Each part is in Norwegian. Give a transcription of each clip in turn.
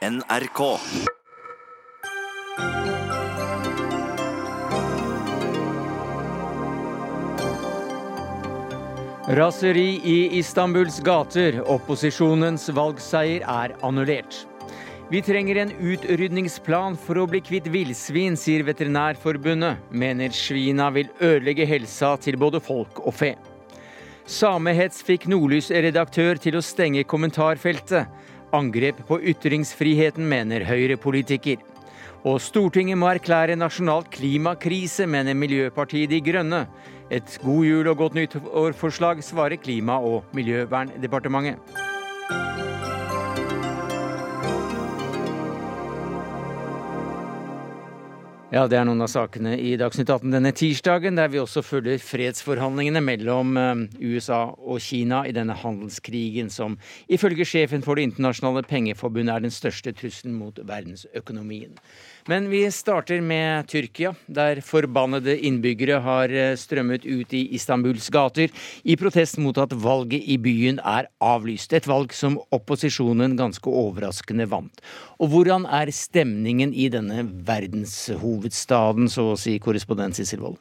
NRK. Raseri i Istanbuls gater. Opposisjonens valgseier er annullert. Vi trenger en utrydningsplan for å bli kvitt villsvin, sier Veterinærforbundet. Mener svina vil ødelegge helsa til både folk og fe. Samehets fikk Nordlys-redaktør til å stenge kommentarfeltet. Angrep på ytringsfriheten, mener Høyre-politiker. Og Stortinget må erklære nasjonalt klimakrise, mener Miljøpartiet De Grønne. Et god jul og godt nytt år-forslag svarer Klima- og miljøverndepartementet. Ja, Det er noen av sakene i Dagsnytt 18 denne tirsdagen, der vi også følger fredsforhandlingene mellom eh, USA og Kina i denne handelskrigen som ifølge sjefen for Det internasjonale pengeforbundet er den største trusselen mot verdensøkonomien. Men vi starter med Tyrkia, der forbannede innbyggere har eh, strømmet ut i Istanbuls gater i protest mot at valget i byen er avlyst. Et valg som opposisjonen ganske overraskende vant. Og hvordan er stemningen i denne verdenshovedstaden, så å si, korrespondent Sissel Wold?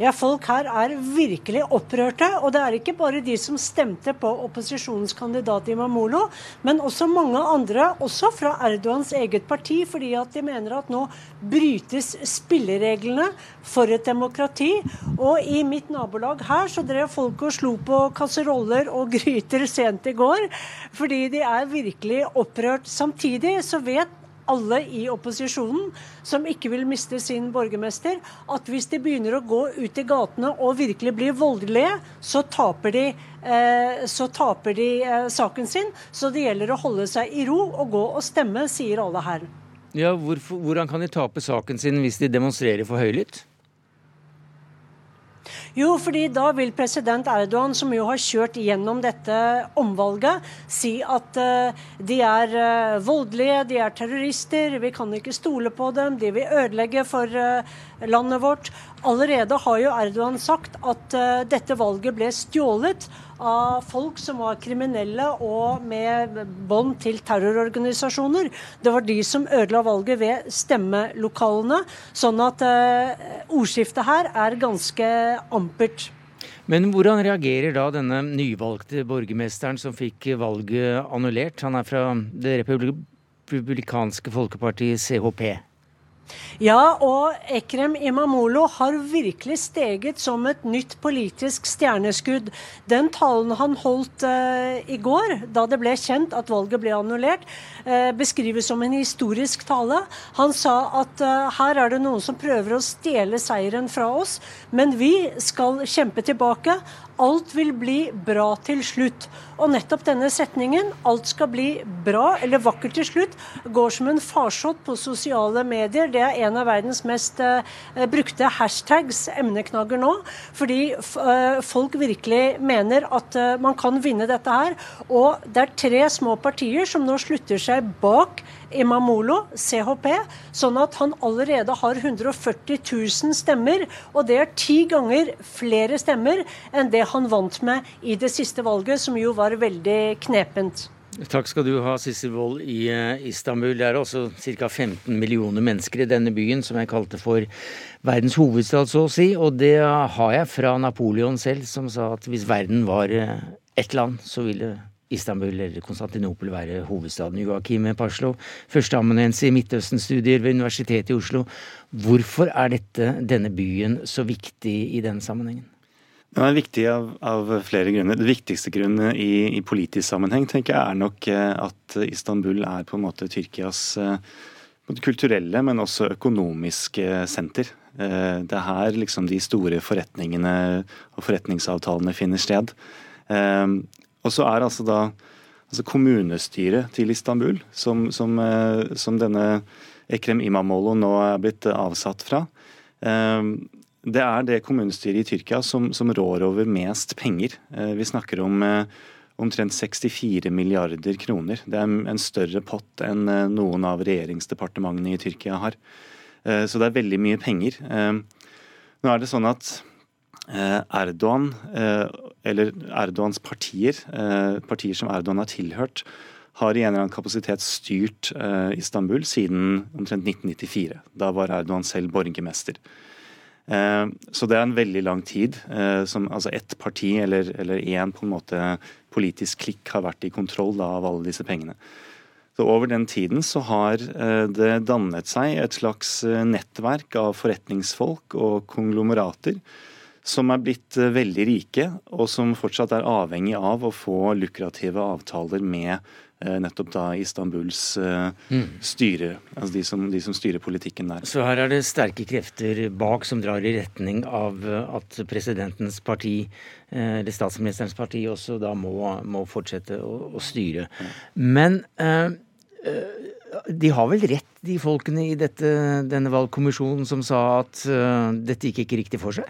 Ja, Folk her er virkelig opprørte. Og det er ikke bare de som stemte på opposisjonens kandidat Imamolo, men også mange andre, også fra Erdogans eget parti, fordi at de mener at nå brytes spillereglene for et demokrati. Og i mitt nabolag her så drev folk og slo på kasseroller og gryter sent i går, fordi de er virkelig opprørt. Samtidig så vet alle i opposisjonen som ikke vil miste sin borgermester, at hvis de begynner å gå ut i gatene og virkelig blir voldelige, så taper de, eh, så taper de eh, saken sin. Så det gjelder å holde seg i ro og gå og stemme, sier alle her. Ja, hvorfor, Hvordan kan de tape saken sin hvis de demonstrerer for høylytt? Jo, fordi da vil president Erdogan, som jo har kjørt gjennom dette omvalget, si at uh, de er uh, voldelige, de er terrorister, vi kan ikke stole på dem, de vil ødelegge for uh, landet vårt. Allerede har jo Erdogan sagt at dette valget ble stjålet av folk som var kriminelle og med bånd til terrororganisasjoner. Det var de som ødela valget ved stemmelokalene. Sånn at ordskiftet her er ganske ampert. Men hvordan reagerer da denne nyvalgte borgermesteren som fikk valget annullert? Han er fra det republikanske folkepartiet CHP. Ja, og Ekrem Imamolo har virkelig steget som et nytt politisk stjerneskudd. Den talen han holdt uh, i går, da det ble kjent at valget ble annullert, uh, beskrives som en historisk tale. Han sa at uh, her er det noen som prøver å stjele seieren fra oss, men vi skal kjempe tilbake. Alt vil bli bra til slutt. Og nettopp denne setningen, 'alt skal bli bra' eller 'vakkert til slutt', går som en farsott på sosiale medier. Det er en av verdens mest uh, brukte hashtags, emneknagger nå. Fordi uh, folk virkelig mener at uh, man kan vinne dette her. Og det er tre små partier som nå slutter seg bak Imamolo, CHP, sånn at han allerede har 140 000 stemmer. Og det er ti ganger flere stemmer enn det han vant med i det siste valget, som jo var veldig knepent. Takk skal du ha, Sissel Wold i eh, Istanbul. Det er også ca. 15 millioner mennesker i denne byen, som jeg kalte for verdens hovedstad, så å si. Og det har jeg fra Napoleon selv, som sa at hvis verden var eh, ett land, så ville Istanbul eller Konstantinopel være hovedstaden. Joakim Paslo, førsteamanuensis i Midtøsten-studier ved Universitetet i Oslo. Hvorfor er dette, denne byen så viktig i den sammenhengen? Den er viktig av, av, flere grunner. Det viktigste grunnen i, i, politisk sammenheng tenker jeg er nok eh, at Istanbul er på en måte Tyrkias eh, kulturelle, men også økonomiske senter. Eh, det er her liksom de store forretningene og forretningsavtalene finner sted. Og så er altså da altså kommunestyret til Istanbul, som, som, eh, som, denne Ekrem Imamolo nå er blitt avsatt fra. Eh, det er det kommunestyret i Tyrkia som, som rår over mest penger. Eh, vi snakker om omtrent 64 milliarder kroner. Det er en større pott enn noen av regjeringsdepartementene i Tyrkia har. Så det er veldig mye penger. Nå er det sånn at Erdogan eller Erdogans partier, eh, partier som Erdogan har tilhørt, har i en eller annen kapasitet styrt Istanbul siden omtrent 1994. Da var Erdogan selv borgermester. Så det er en veldig lang tid som altså ett parti eller én en politisk klikk har vært i kontroll da, av alle disse pengene. Så Over den tiden så har eh, det dannet seg et slags eh, nettverk av forretningsfolk og konglomerater som er blitt eh, veldig rike, og som fortsatt er avhengig av å få lukrative avtaler med nettopp da Istanbuls mm. styre, altså de som, de som, styrer politikken der. Så her er det sterke krefter bak som drar i retning av at presidentens parti, eller statsministerens parti, også da må, må fortsette å, å styre. Men eh, Eh, de har vel rett, de folkene i dette, denne valgkommisjonen som sa at dette gikk ikke riktig for seg?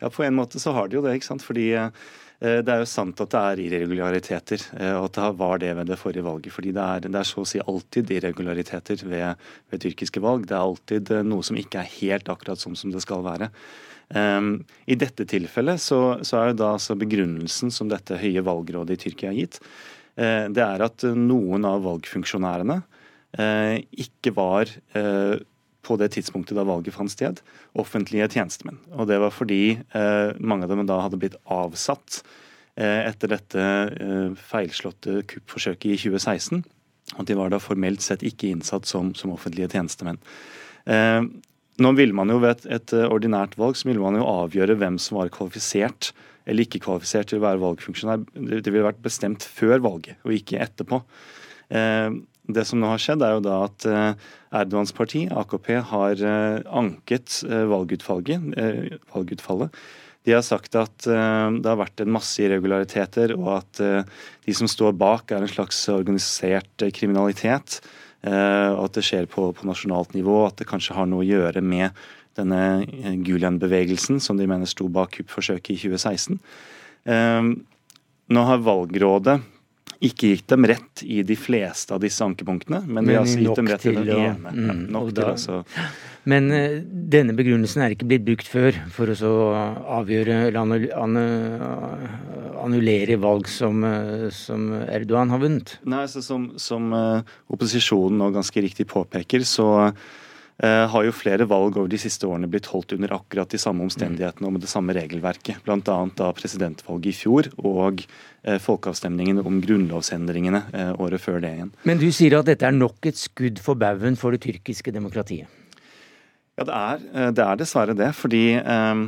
Ja, På en måte så har de jo det. ikke sant? Fordi uh, det er jo sant at det er irregulariteter, uh, og at det var det ved det forrige valget. fordi det er, det er så å si alltid irregulariteter ved, ved tyrkiske valg. Det er alltid noe som ikke er helt akkurat sånn som det skal være. Um, I dette tilfellet så, så er jo da altså begrunnelsen som dette høye valgrådet i Tyrkia har gitt, uh, det er at noen av valgfunksjonærene uh, ikke var eh, på det tidspunktet da valget fant sted, offentlige tjenestemenn. Og Det var fordi mange av dem da hadde blitt avsatt etter dette feilslåtte kuppforsøket i 2016. At de var da formelt sett ikke innsatt som, som offentlige tjenestemenn. Nå ville man jo Ved et, et, ordinært valg så ville man jo avgjøre hvem som var kvalifisert eller ikke kvalifisert til å være valgfunksjonær. Det ville vært bestemt før valget, og ikke etterpå. Eh, det som nå har skjedd, er jo da at eh, Erdogans parti, AKP, har eh, anket valgutfallet. De har sagt at det har vært en masse irregulariteter, og at de som står bak, er en slags organisert kriminalitet. Og at det skjer på, på nasjonalt nivå, at det kanskje har noe å gjøre med denne eh, Gulen-bevegelsen som de mener sto bak kuppforsøket i 2016. Ehm, nå har valgrådet ikke gitt dem rett i de fleste av disse ankepunktene, men, vi har altså gitt dem rett til den ene. Mm, nok da, til, altså. Men uh, denne begrunnelsen er ikke blitt brukt før for å avgjøre eller annullere valg som, uh, som, Erdogan har vunnet? Nei, så Som, som uh, opposisjonen nå ganske riktig påpeker, så Eh, har jo flere valg over de siste årene blitt holdt under akkurat de samme omstendighetene og med det samme regelverket. Bl.a. da presidentvalget i fjor og eh, folkeavstemningen om grunnlovsendringene eh, året før det igjen. Men du sier at dette er nok et skudd for baugen for det tyrkiske demokratiet? Ja, det er, det er dessverre det. Fordi eh,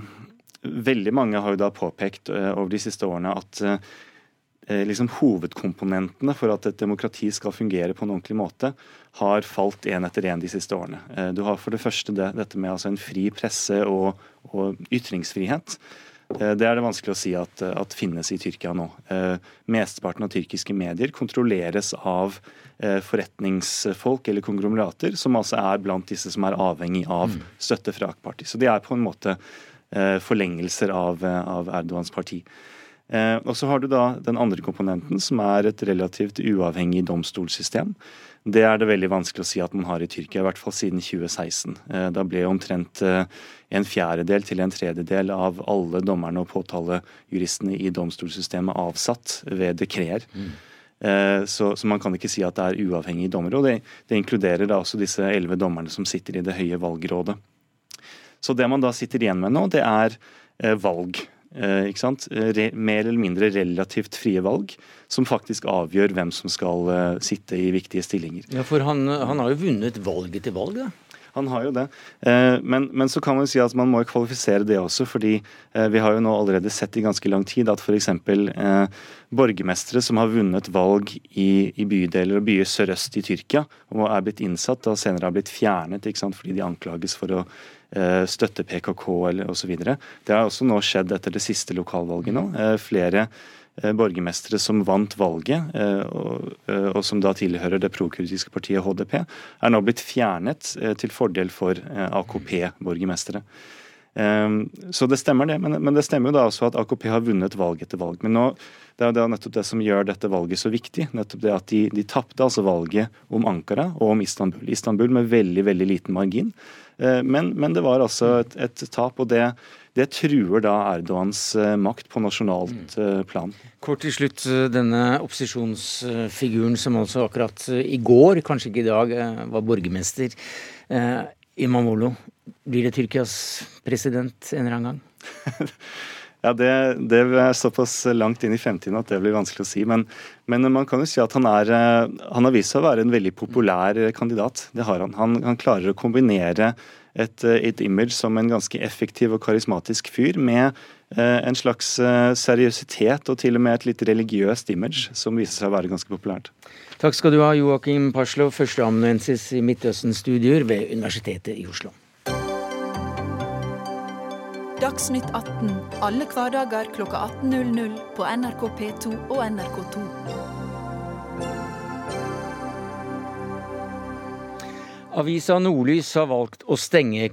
veldig mange har jo da påpekt eh, over de siste årene at Eh, liksom hovedkomponentene for at et demokrati skal fungere på en ordentlig måte, har falt én etter én de siste årene. Eh, du har for det første det, dette med altså en fri presse og, og, ytringsfrihet. Eh, det er det vanskelig å si at, at finnes i Tyrkia nå. Mesteparten av tyrkiske medier kontrolleres av forretningsfolk eller konglomerater, som altså er blant disse som er avhengig av mm. støtte fra AK-parti. Så de er på en måte forlengelser av, av Erdogans parti. Eh, og så har du da den andre komponenten, som er et relativt uavhengig domstolssystem. Det er det veldig vanskelig å si at man har i Tyrkia, i hvert fall siden 2016. Eh, da ble omtrent eh, en fjerdedel til en tredjedel av alle dommerne og påtalejuristene i domstolssystemet avsatt ved dekreer. Mm. Så, så, man kan ikke si at det er uavhengige dommere. og det, det, inkluderer da også disse elleve dommerne som sitter i det høye valgrådet. Så det man da sitter igjen med nå, det er valg. Eh, ikke sant? Re mer eller mindre relativt frie valg, som faktisk avgjør hvem som skal uh, sitte i viktige stillinger. Ja, For han, han har jo vunnet valget til valg, da? Han har jo det. Eh, men, men, så kan man si at man må kvalifisere det også, fordi vi har jo nå allerede sett i ganske lang tid at f.eks. Eh, borgermestere som har vunnet valg i, i bydeler og byer sørøst i Tyrkia, og er blitt innsatt og senere har blitt fjernet ikke sant, fordi de anklages for å Eh, støtte PKK osv. Det har også nå skjedd etter det siste lokalvalget nå. Eh, flere eh, borgermestere som vant valget, og, og som da tilhører det prokurdiske partiet HDP, er nå blitt fjernet til fordel for AKP-borgermestere. Så det stemmer det, men, det stemmer jo da også at AKP har vunnet valg etter valg. Men nå, det er jo nettopp det som gjør dette valget så viktig. nettopp det at De, de tapte altså valget om Ankara og om Istanbul. Istanbul med veldig veldig liten margin. Men, men det var altså et, et tap, og det, det truer da Erdogans eh, makt på nasjonalt mm. eh, plan. Kort til slutt, eh, denne opposisjonsfiguren som altså akkurat i går, kanskje ikke i dag, var borgermester. Imamolo, blir det Tyrkias president en eller annen gang? Ja, det, det, er såpass langt inn i fremtiden at det blir vanskelig å si. Men, men man kan jo si at han, er, han har vist seg å være en veldig populær kandidat. Det har han. Han, han klarer å kombinere et, eh, et, image som en ganske effektiv og karismatisk fyr, med eh, en slags eh, seriøsitet og til og med et litt religiøst image, som viser seg å være ganske populært. Takk skal du ha, Joakim Paslov, førsteamanuensis i Midtøsten-studier ved Universitetet i Oslo. Dagsnytt 18 alle hverdager kl 18.00 på NRK P2 og NRK2. Avisa Nordlys har valgt å stenge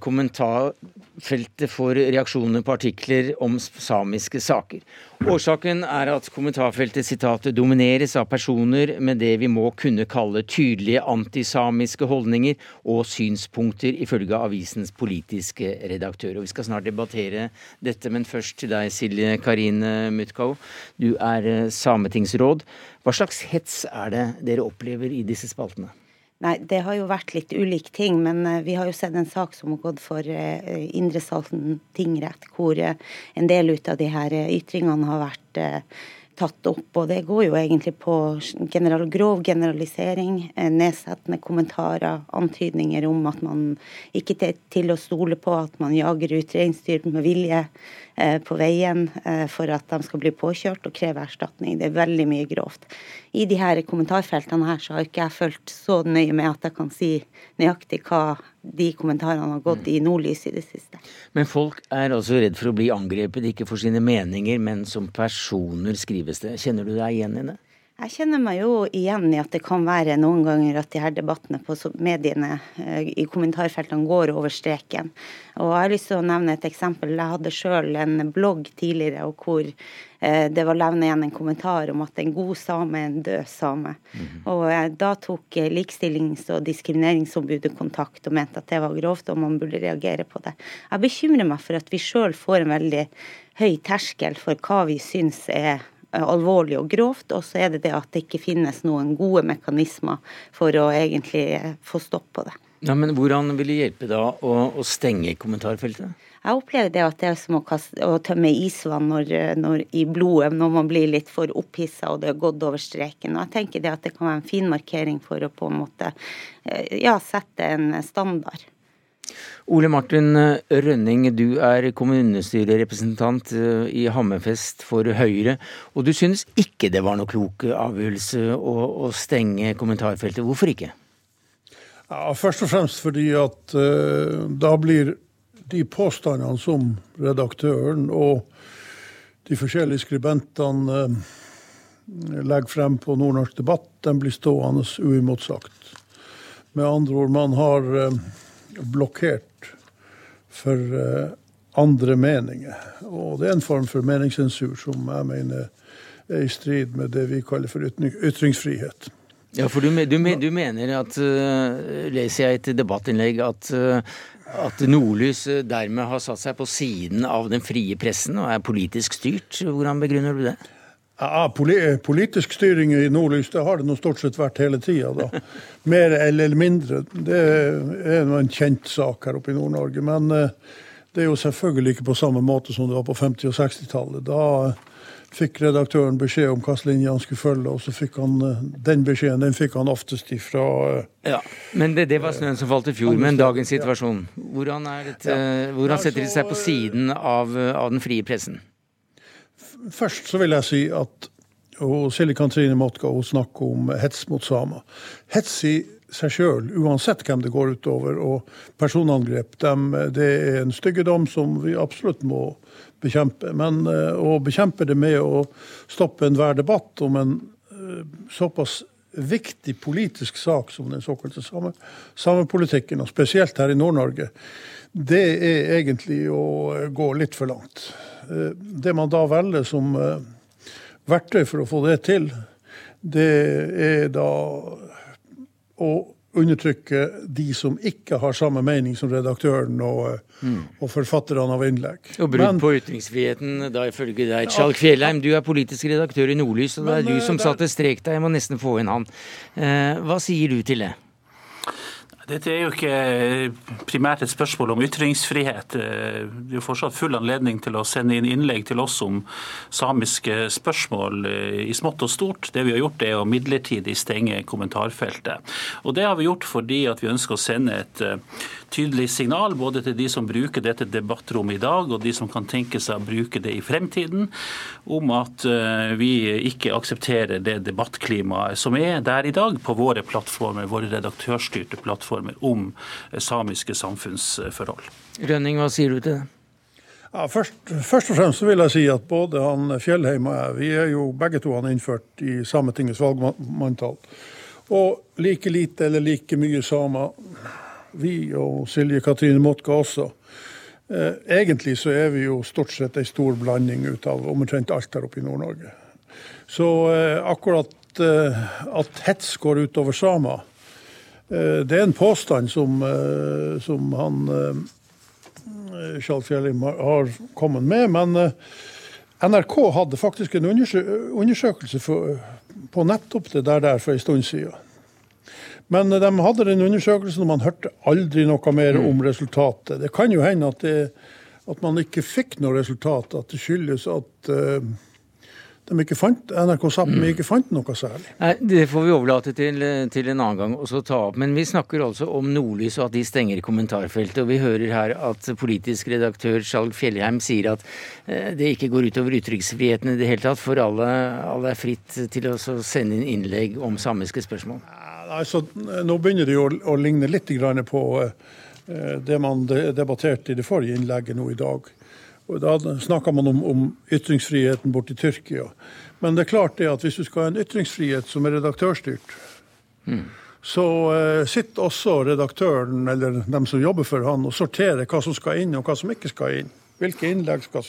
kommentarfeltet for reaksjoner på artikler om samiske saker. Årsaken er at kommentarfeltet sitat, domineres av personer med det vi må kunne kalle tydelige antisamiske holdninger og synspunkter, ifølge avisens politiske redaktør. Og Vi skal snart debattere dette, men først til deg, Silje Karine Mutkau. Du er eh, sametingsråd. Hva slags hets er det dere opplever i disse spaltene? Nei, det har jo vært litt ulike ting, men eh, vi har jo sett en sak som har gått for eh, Indre Salten tingrett, hvor eh, en del ut av de her ytringene har vært tatt opp. Og det går jo egentlig på general, grov generalisering, nedsettende kommentarer, antydninger om at man ikke er til å stole på, at man jager ut reinsdyr med vilje. Eh, på veien eh, for at de skal bli påkjørt og kreve erstatning. Det er veldig mye grovt. I de her kommentarfeltene her så har ikke jeg fulgt så nøye med at jeg kan si nøyaktig hva de kommentarene har gått i nordlys i det siste. Men folk er altså redd for å bli angrepet, ikke for sine meninger, men som personer, skrives det. Kjenner du deg igjen i det? Jeg kjenner meg jo igjen i at det kan være noen ganger at de her debattene på mediene eh, i kommentarfeltene går over streken. Og Jeg har lyst til å nevne et eksempel. Jeg hadde sjøl en blogg tidligere og hvor eh, det var levnet igjen en kommentar om at en god same er en død same. -hmm. Og eh, Da tok Likestillings- og diskrimineringsombudet kontakt og mente at det var grovt og man burde reagere på det. Jeg bekymrer meg for at vi sjøl får en veldig høy terskel for hva vi syns er alvorlig og grovt, og så er det det at det ikke finnes noen gode mekanismer for å egentlig eh, få stopp på det. Ja, men Hvordan vil det hjelpe da å, å stenge kommentarfeltet? Jeg opplever det at det er som å, kaste, å tømme isvann når, når, i blodet når man blir litt for opphissa og det har gått over streken. Og jeg tenker det at det kan være en fin markering for å på en måte eh, ja, sette en standard. Ole Martin Rønning, du er kommunestyrerepresentant eh, i Hammerfest for Høyre. Og du synes ikke det var noe klok avgjørelse å, å stenge kommentarfeltet. Hvorfor ikke? Ja, først og fremst fordi at uh, da blir de påstandene som redaktøren og de forskjellige skribentene uh, legger frem på Nordnorsk debatt, den blir stående uimotsagt. Med andre ord, man har uh, blokkert for eh, andre meninger. Og det er en form for meningssensur som jeg mener er i strid med det vi kaller for ytringsfrihet. Ja, for du, du, du mener at, uh, leser jeg et debattinnlegg, at, uh, at Nordlys dermed har satt seg på siden av den frie pressen og er politisk styrt. Hvordan begrunner du det? Ja, Politisk styring i Nordlys det har det nå stort sett vært hele tida. Mer eller mindre. Det er en kjent sak her oppe i Nord-Norge. Men eh, det er jo selvfølgelig ikke på samme måte som det var på 50- og 60-tallet. Da eh, fikk redaktøren beskjed om hvilken linje han skulle følge, og så fikk han eh, den beskjeden den fikk han oftest ifra Ja, Men det, det var snøen som falt i fjor. Men dagens situasjon, hvordan, det, hvordan setter de seg på siden av, av den frie pressen? Først så vil jeg si at og Silje Katrine Motka hun snakker om hets mot samer. Hets i seg sjøl, uansett hvem det går utover, og personangrep, dem, det er en styggedom som vi absolutt må bekjempe. Men uh, å bekjempe det med å stoppe enhver debatt om en uh, såpass viktig politisk sak som den såkalte same, samepolitikken, og spesielt her i Nord-Norge, det er egentlig å gå litt for langt. Eh, det man da velger som eh, verktøy for å få det til, det er da å undertrykke de som ikke har samme mening som redaktøren og, mm. og forfatterne av innlegg. Og brudd på ytringsfriheten, da ifølge deg. Skjalg Fjellheim, du er politisk redaktør i Nordlys, og det er du som satte strek der. Jeg må nesten få inn han. Eh, hva sier du til det? Dette er jo ikke primært et spørsmål om ytringsfrihet. Det er jo fortsatt full anledning til å sende inn innlegg til oss om samiske spørsmål eh, i smått og stort. Det vi har gjort, er å midlertidig stenge kommentarfeltet. Og Det har vi gjort fordi at vi ønsker å sende et eh, tydelig signal både til de som bruker dette debattrommet i dag, og de som kan tenke seg å bruke det i fremtiden, om at eh, vi ikke aksepterer det debattklimaet som er der i dag på våre plattformer, våre redaktørstyrte plattformer om eh, samiske samfunnsforhold. Rønning, hva sier du til det? Ja, først, først, og fremst vil jeg si at både han Fjellheim og jeg vi er jo begge to han innført i Sametingets valgmanntall. Og like lite eller like mye samer vi og Silje Katrine Motka også. Eh, egentlig så er vi jo stort sett ei stor blanding ut av omtrent alt her oppe i Nord-Norge. Så eh, akkurat eh, at hets går utover samer, det er en påstand som, som han Skjalg har kommet med. Men NRK hadde faktisk en undersøkelse på nettopp det der for en stund siden. Men de hadde den undersøkelsen, og man hørte aldri noe mer om resultatet. Det kan jo hende at, det, at man ikke fikk noe resultat, at det skyldes at de ikke fant, NRK Sápmi mm. ikke fant noe særlig. Nei, Det får vi overlate til, til en annen gang og ta opp. Men vi snakker altså om Nordlys og at de stenger kommentarfeltet. Og vi hører her at politisk redaktør Skjalg Fjellheim sier at det ikke går utover ytringsfriheten i det hele tatt, for alle, alle er fritt til å sende inn innlegg om samiske spørsmål. Altså, nå begynner det jo å, å ligne litt på eh, det man debatterte i det forrige innlegget nå i dag. Og da snakka man om, om, ytringsfriheten borti Tyrkia. Men det er klart det at hvis du skal ha en ytringsfrihet som er redaktørstyrt, mm. så uh, sitter også redaktøren eller dem som jobber for han og sorterer hva som skal inn og hva som ikke skal inn. Hvilke innlegg skal,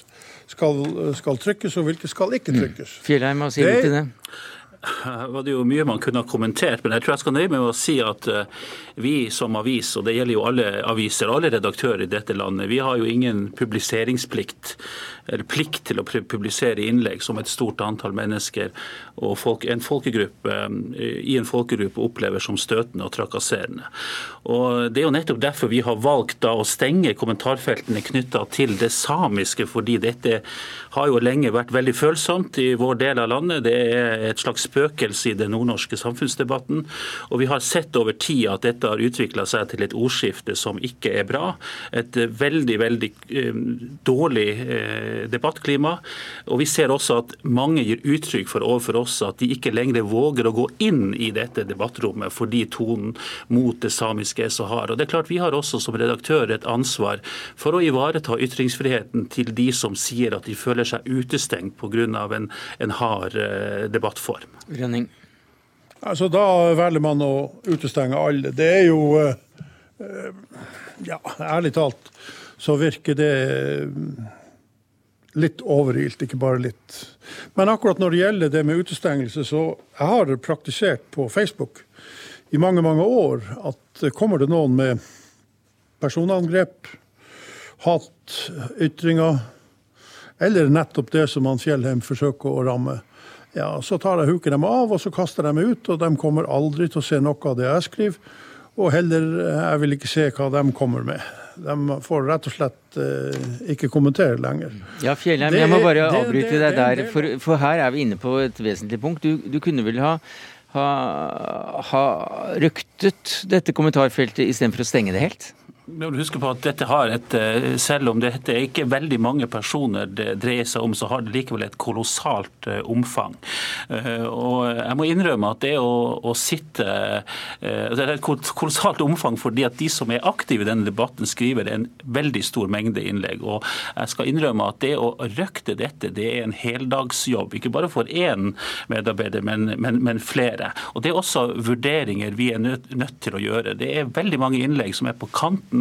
skal, skal trykkes og hvilke skal ikke mm. trykkes. Mm. Fjellheim, hva sier du til det? var det jo mye man kunne ha kommentert, men jeg tror jeg skal nøye meg med å si at eh, vi som avis, og det gjelder jo alle aviser, alle redaktører i dette landet, vi har jo ingen publiseringsplikt eller plikt til å publisere innlegg som et stort antall mennesker og folk, en folkegruppe, eh, i en folkegruppe opplever som støtende og trakasserende. Og Det er jo nettopp derfor vi har valgt da å stenge kommentarfeltene knytta til det samiske, fordi dette har jo lenge vært veldig følsomt i vår del av landet. Det er et slags spøkelse i den nordnorske samfunnsdebatten. Og vi har sett over tid at dette har utvikla seg til et ordskifte som ikke er bra. Et veldig, veldig eh, dårlig eh, debattklima. Og vi ser også at mange gir uttrykk for overfor oss at de ikke lenger våger å gå inn i dette debattrommet fordi tonen mot det samiske er så hard. Og det er klart Vi har også som redaktør et ansvar for å ivareta ytringsfriheten til de som sier at de føler seg utestengt pga. En, en hard eh, debattform. Rønning. Altså, Da velger man å utestenge alle. Det er jo eh, Ja, ærlig talt så virker det litt overilt, ikke bare litt. Men akkurat når det gjelder det med utestengelse, så jeg har praktisert på Facebook i mange, mange år at kommer det noen med personangrep, hatytringer, eller nettopp det som han Fjellheim forsøker å ramme, ja, så tar jeg huker dem av, og så kaster jeg dem ut, og de kommer aldri til å se noe av det jeg skriver. Og heller, jeg vil ikke se hva de kommer med. De får rett og slett eh, ikke kommentere lenger. Ja, Fjellheim, jeg må bare avbryte deg der, for, for, her er vi inne på et vesentlig punkt. Du, du kunne vel ha, ha, ha røktet dette kommentarfeltet istedenfor å stenge det helt? Husk på at dette har et, eh, Selv om dette er ikke veldig mange personer det dreier seg om, så har det likevel et kolossalt eh, omfang. Eh, og jeg må innrømme at det å, å sitte Det er et kolossalt omfang fordi at de som er aktive i denne debatten, skriver en veldig stor mengde innlegg. Og jeg skal innrømme at det å røkte dette, det er en heldagsjobb. Ikke bare for én medarbeider, men, men, men flere. Og Det er også vurderinger vi er nødt, nødt til å gjøre. Det er veldig mange innlegg som er på kanten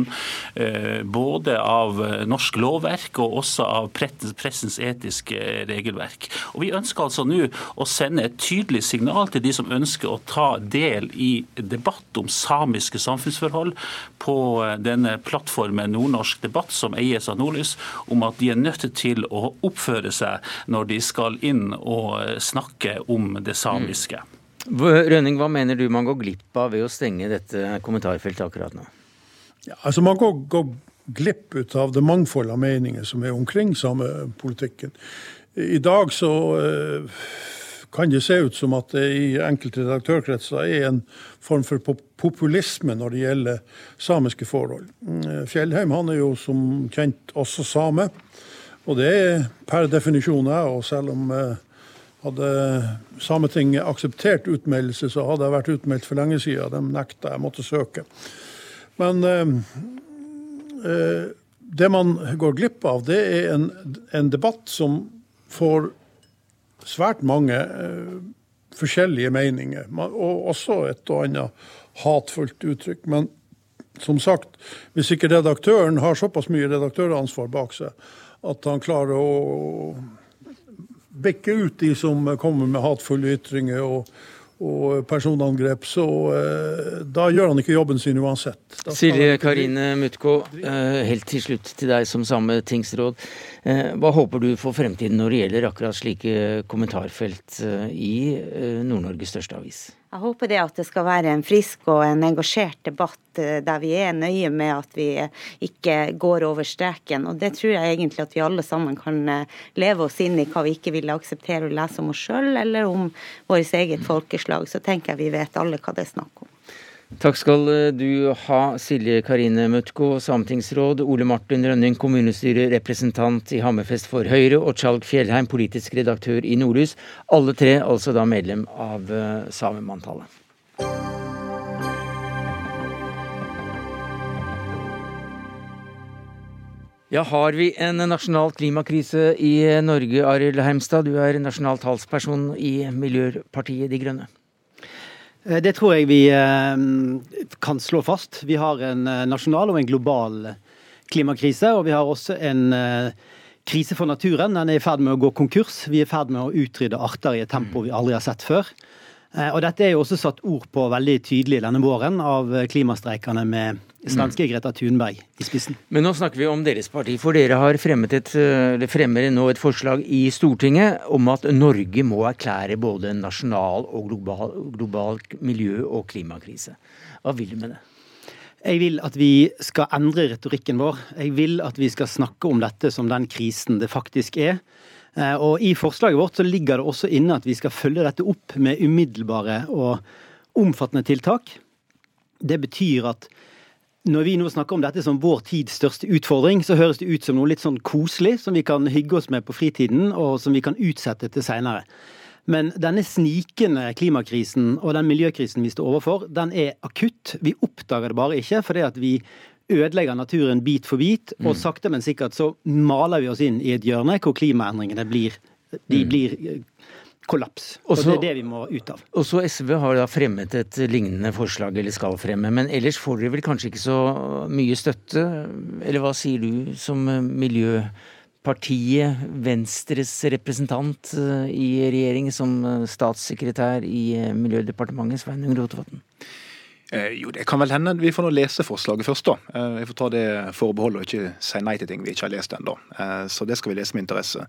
Eh, både av eh, norsk lovverk og også av pressens etiske regelverk. Og Vi ønsker altså nå å sende et tydelig signal til de som ønsker å ta del i debatt om samiske samfunnsforhold på eh, denne plattformen Nordnorsk debatt, som eies av Nordlys, om at de er nødt til å oppføre seg når de skal inn og snakke om det samiske. Mm. Rønning, hva mener du man går glipp av ved å stenge dette kommentarfeltet akkurat nå? Ja, altså Man går, går glipp ut av det mangfoldet av meninger som er omkring samepolitikken. I dag så eh, kan det se ut som at det i enkelte redaktørkretser er en form for populisme når det gjelder samiske forhold. Mm, Fjellheim han er jo som kjent også same, og det er per definisjon jeg. Og selv om eh, hadde Sametinget akseptert utmeldelse, så hadde jeg vært utmeldt for lenge siden. De nekta jeg måtte søke. Men eh, eh, det man går glipp av, det er en, en debatt som får svært mange eh, forskjellige meninger, og også et og annet hatfullt uttrykk. Men som sagt, hvis ikke redaktøren har såpass mye redaktøransvar bak seg at han klarer å bikke ut de som kommer med hatefulle ytringer og og personangrep, så uh, da gjør han ikke jobben sin uansett. Silje Karine Mutko, uh, helt til slutt til deg som samme tingsråd. Uh, hva håper du for fremtiden når det gjelder akkurat slike kommentarfelt eh, i eh, Nord-Norges største avis? Jeg håper det at det skal være en frisk og en engasjert debatt eh, der vi er nøye med at vi ikke går over streken. Og det tror jeg egentlig at vi alle sammen kan eh, leve oss inn i hva vi ikke ville akseptere å lese om oss sjøl eller om vårt eget folkeslag. Så tenker jeg vi vet alle hva det er snakk om. Takk skal eh, du ha, Silje Karine Møtko, sametingsråd, Ole Martin Rønning, kommunestyrerepresentant i Hammerfest for Høyre, og Tjalg Fjellheim, politisk redaktør i Nordlys. Alle tre altså da medlem av uh, Samemanntallet. Ja, Har vi en nasjonal klimakrise i Norge, Arild Heimstad? Du er nasjonal talsperson i Miljøpartiet De Grønne. Eh, det tror jeg vi eh, kan slå fast. Vi har en eh, nasjonal og en global klimakrise. Og vi har også en krise for naturen. Den er i ferd med å gå konkurs. Vi er i ferd med å utrydde arter i et tempo vi aldri har sett før. Og dette er jo også satt ord på veldig tydelig denne våren av klimastreikerne med svenske mm. Greta Thunberg i spissen. Men nå snakker vi om deres parti, for dere har fremmet et, fremmer nå et forslag i Stortinget om at Norge må erklære både en nasjonal og global, global miljø- og klimakrise. Hva vil du med det? Jeg vil at vi skal endre retorikken vår. Jeg vil at vi skal snakke om dette som den krisen det faktisk er. Eh, og I forslaget vårt så ligger det også inne at vi skal følge dette opp med umiddelbare og omfattende tiltak. Det betyr at når vi nå snakker om dette som vår tids største utfordring, så høres det ut som noe litt sånn koselig som vi kan hygge oss med på fritiden, og som vi kan utsette til seinere. Men denne snikende klimakrisen og den miljøkrisen vi står overfor, den er akutt. Vi oppdager det bare ikke fordi at vi ødelegger naturen bit for bit, og mm. sakte, men sikkert så maler vi oss inn i et hjørne hvor klimaendringene blir, de mm. blir kollaps. Og det er det vi må ut av. Og så SV har da fremmet et lignende forslag, eller skal fremme. Men ellers får dere vel kanskje ikke så mye støtte? Eller hva sier du som Miljøpartiet Venstres representant eh, i regjering, som statssekretær i eh, Miljødepartementet, Sveinung Rotevatn? Eh, jo, Det kan vel hende vi får nå lese forslaget først. da. Eh, vi får ta det forbeholdet og ikke si nei til ting vi ikke har lest ennå. Eh, så det skal vi lese med interesse.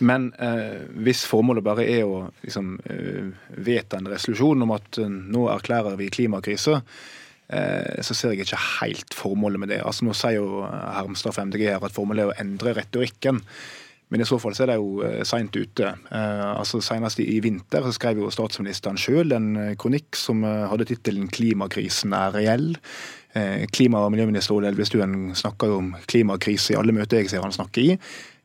Men eh, hvis formålet bare er å liksom, eh, vedta en resolusjon om at eh, nå erklærer vi klimakrise, eh, så ser jeg ikke helt formålet med det. Altså Nå sier jo Hermstad fra MDG her at formålet er å endre retorikken. Men i så fall så er det jo eh, seint ute. Eh, altså Senest i vinter så skrev jo statsministeren sjøl en eh, kronikk som hadde tittelen 'Klimakrisen er reell'. Klima- og miljøminister Ola Elvestuen snakker jo om klimakrise i alle møter jeg ser han snakker i.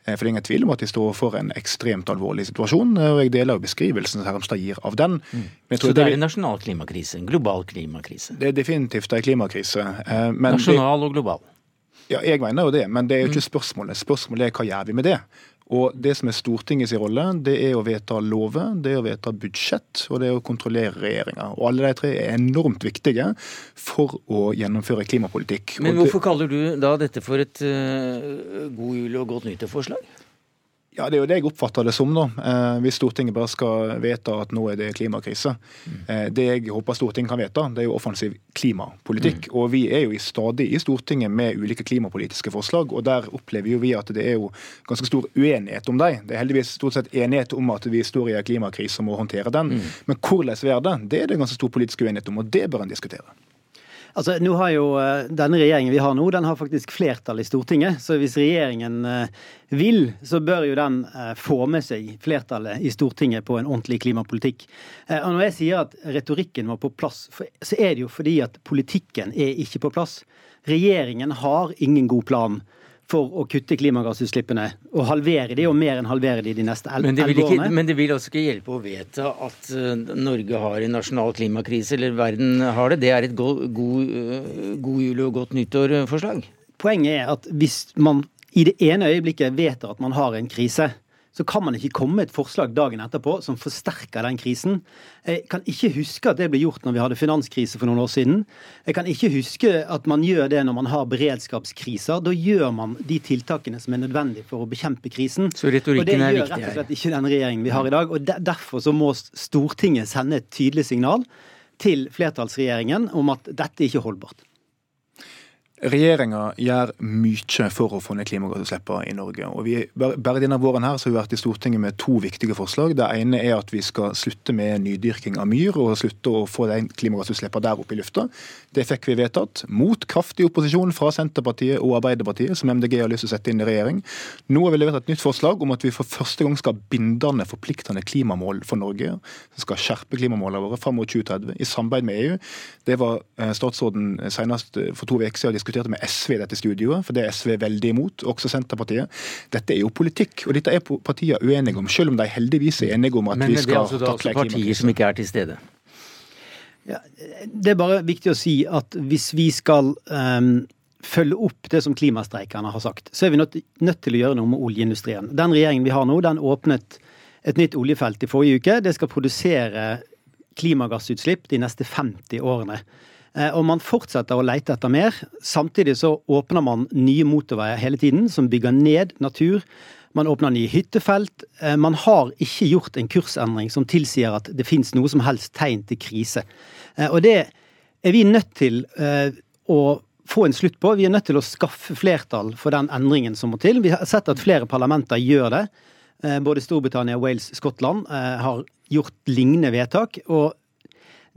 For det er ingen tvil om at de står for en ekstremt alvorlig situasjon, og jeg deler jo beskrivelsen Hermstad gir av den. Mm. Så det er en nasjonal klimakrise? En global klimakrise? Det er definitivt en klimakrise. nasjonal og global? Ja, jeg mener jo det, men det er jo ikke mm. spørsmålet. Spørsmålet er hva gjør vi med det? Og Det som er Stortingets rolle, det er å vedta lover, det er å vedta budsjett og det er å kontrollere regjeringa. Alle de tre er enormt viktige for å gjennomføre klimapolitikk. Men hvorfor kaller du da dette for et uh, god jul og godt nyttår-forslag? Ja, Det er jo det jeg oppfatter det som. nå. Eh, hvis Stortinget bare skal vedta at nå er det klimakrise. Mm. Eh, det jeg håper Stortinget kan vedta, det er jo offensiv klimapolitikk. Mm. Og vi er jo stadig i Stortinget med ulike klimapolitiske forslag, og der opplever jo vi at det er jo ganske stor uenighet om dem. Det er heldigvis stort sett enighet om at vi står i en klimakrise og må håndtere den. Mm. Men hvordan vi gjør det, det er det ganske stor politisk uenighet om, og det bør en diskutere. Altså, nå har jo eh, Denne regjeringen vi har nå, den har faktisk flertall i Stortinget. Så hvis regjeringen eh, vil, så bør jo den eh, få med seg flertallet i Stortinget på en ordentlig klimapolitikk. Og når jeg sier at retorikken var på plass, så er det jo fordi at politikken er ikke på plass. Regjeringen har ingen god plan for å kutte klimagassutslippene og halvere de, og mer enn halvere de de neste elleve årene. Men det vil også ikke hjelpe å vedta at uh, Norge har en nasjonal klimakrise, eller verden har det. Det er et god, god, uh, god jul og godt nyttår-forslag. Poenget er at hvis man i det ene øyeblikket vedtar at man har en krise, så kan man ikke komme med et forslag dagen etterpå som forsterker den krisen. Jeg kan ikke huske at det ble gjort når vi hadde finanskrise for noen år siden. Jeg kan ikke huske at man gjør det når man har beredskapskriser. Da gjør man de tiltakene som er nødvendige for å bekjempe krisen. Så retorikken er viktig her. Og det gjør rett og slett ikke den regjeringen vi har i dag. Og Derfor så må Stortinget sende et tydelig signal til flertallsregjeringen om at dette ikke er holdbart. Regjeringa gjør mye for å få ned klimagassutslippene i Norge. og vi, Bare denne våren her så har vi vært i Stortinget med to viktige forslag. Det ene er at vi skal slutte med nydyrking av myr og slutte å få de klimagassutslippene der oppe i lufta. Det fikk vi vedtatt, mot kraftig opposisjon fra Senterpartiet og Arbeiderpartiet, som MDG har lyst til å sette inn i regjering. Nå har vi levert et nytt forslag om at vi for første gang skal ha bindende, forpliktende klimamål for Norge. Som skal skjerpe klimamålene våre fram mot 2030 i samarbeid med EU. Det var eh, statsråden senest for to uker siden diskuterte med SV i dette studioet, for det er SV veldig imot, også Senterpartiet. Dette er jo politikk, og dette er partiene uenige om, selv om de heldigvis er enige om at Men, vi skal takle klimakrisen. Men det er altså da også partier som ikke er til stede? Ja, det er bare viktig å si at hvis vi skal um, følge opp det som klimastreikerne har sagt, så er vi nødt, nødt til å gjøre noe med oljeindustrien. Den regjeringen vi har nå, den åpnet et nytt oljefelt i forrige uke. Det skal produsere klimagassutslipp de neste 50 årene. Eh, og man fortsetter å lete etter mer. Samtidig så åpner man nye motorveier hele tiden, som bygger ned natur. Man åpner nye hyttefelt. Eh, man har ikke gjort en kursendring som tilsier at det finnes noe som helst tegn til krise. Eh, og det er vi nødt til å få en slutt på. Vi er nødt til å skaffe flertall for den endringen som må til. Vi har sett at flere parlamenter gjør det. Både Storbritannia, Wales, Skottland har gjort lignende vedtak. og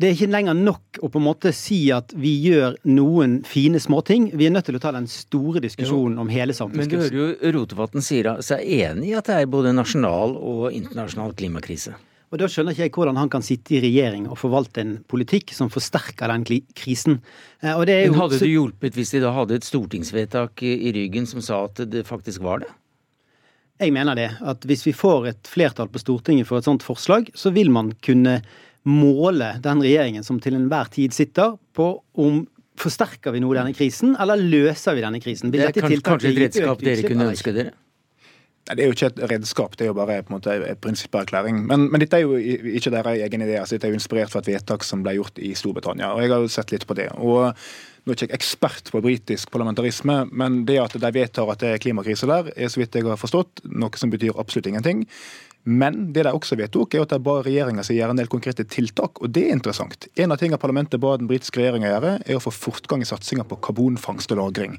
det er ikke lenger nok å på en måte si at vi gjør noen fine småting. Vi er nødt til å ta den store diskusjonen jo. om hele samfunnskrisen. Men du hører jo Rotevatn sier seg enig i at det er både nasjonal og internasjonal klimakrise. Og Da skjønner ikke jeg hvordan han kan sitte i regjering og forvalte en politikk som forsterker den krisen. Eh, jo... Men Hadde det hjulpet hvis de da hadde et stortingsvedtak i ryggen som sa at det faktisk var det? Jeg mener det. At hvis vi får et flertall på Stortinget for et sånt forslag, så vil man kunne måle den regjeringen som til enhver tid sitter, på om Forsterker vi nå denne krisen, eller løser vi denne krisen? det er kanskje, kanskje et redskap dere kunne ønske dere? Nei, Det er jo ikke et redskap, det er jo bare på en måte en prinsipperklæring. Men, men dette er jo ikke deres egen idé. altså Dette er jo inspirert fra et vedtak som ble gjort i Storbritannia. og Jeg har jo sett litt på det. og nå er jeg ikke ekspert på britisk parlamentarisme, men det at de vedtar at det er klimakrise der, er så vidt jeg har forstått, noe som betyr absolutt ingenting. Men det de også vedtok, er at de ba regjeringa gjøre en del konkrete tiltak, og det er interessant. En av tingene parlamentet ba den britiske regjeringa gjøre, er å få fortgang i satsinga på karbonfangst og -lagring.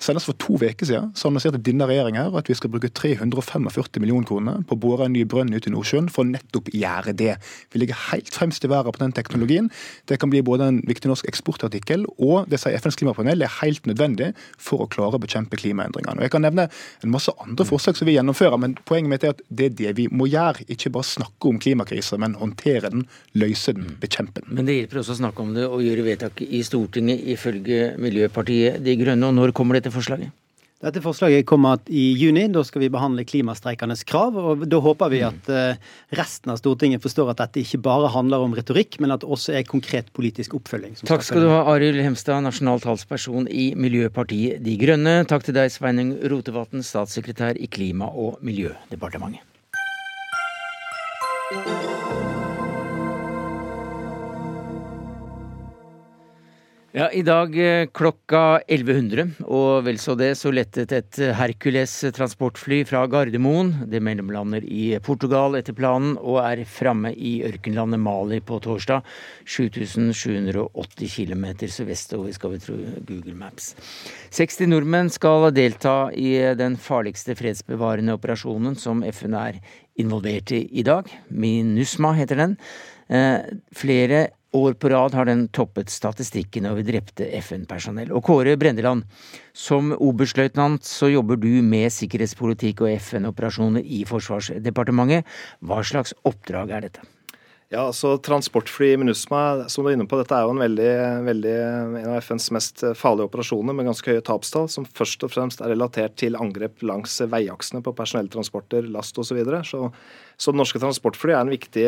Senest for to uker siden så annonserte denne regjeringa at vi skal bruke 345 millioner kroner på å bore en ny brønn ut i Nordsjøen for nettopp gjøre det. Vi ligger helt fremst i verden på den teknologien. Det kan bli både en viktig norsk eksportartikkel, og det sier FNs klimapanel er helt nødvendig for å klare å bekjempe klimaendringene. Og Jeg kan nevne en masse andre forslag som vi gjennomfører, men poenget mitt er at det er det vi må må gjøre. Ikke bare snakke om klimakrisen, men håndtere den, løse den, bekjempe den. Men det hjelper også å snakke om det og gjøre vedtak i Stortinget, ifølge Miljøpartiet De Grønne. Og når kommer dette forslaget? Dette forslaget kommer i juni. Da skal vi behandle klimastreikernes krav. og Da håper vi at eh, resten av Stortinget forstår at dette ikke bare handler om retorikk, men at det også er konkret politisk oppfølging. Takk skal du ha, Arild Hemstad, nasjonal talsperson i Miljøpartiet De Grønne. Takk til deg, Sveinung Rotevatn, statssekretær i Klima- og miljødepartementet. Ja, I dag eh, klokka 1100, og vel så det, så lettet et Hercules transportfly fra Gardermoen. Det mellomlander i Portugal etter planen, og er framme i ørkenlandet Mali på torsdag. 7780 km sørvestover, skal vi tro Google Maps. 60 nordmenn skal delta i den farligste fredsbevarende operasjonen som FN er involvert i i dag. MINUSMA heter den. Eh, flere år på rad har den toppet statistikken over drepte FN-personell. Og Kåre Brendeland, som oberstløytnant så jobber du med sikkerhetspolitikk og FN-operasjoner i Forsvarsdepartementet. Hva slags oppdrag er dette? Ja, altså Transportfly i MINUSMA, som du er inne på, dette er jo en, veldig, veldig, en av FNs mest farlige operasjoner med ganske høye tapstall, som først og fremst er relatert til angrep langs veiaksene på personelltransporter, last osv. Så, videre. så så norske transportfly er en viktig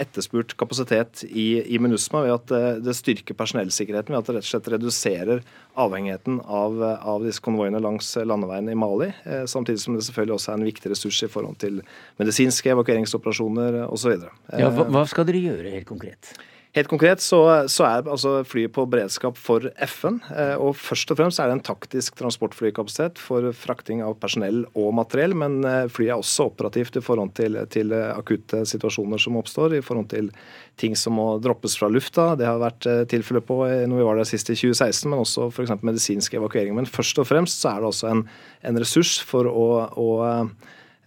etterspurt kapasitet i, i MINUSMA ved at eh, det styrker personellsikkerheten ved at det rett og slett reduserer avhengigheten av, av disse konvoiene langs landeveien i Mali. Eh, samtidig som det selvfølgelig også er en viktig ressurs i forhold til medisinske evakueringsoperasjoner osv. Ja, hva, hva skal dere gjøre helt konkret? Helt konkret så, så er altså flyet på beredskap for FN. Eh, og Først og fremst er det en taktisk transportflykapasitet for frakting av personell og materiell. Men eh, flyet er også operativt i forhold til, til akutte situasjoner som oppstår. I forhold til ting som må droppes fra lufta. Det har vært eh, tilfellet på når vi var der sist i 2016, men også f.eks. medisinsk evakuering. Men først og fremst så er det også en, en ressurs for å, å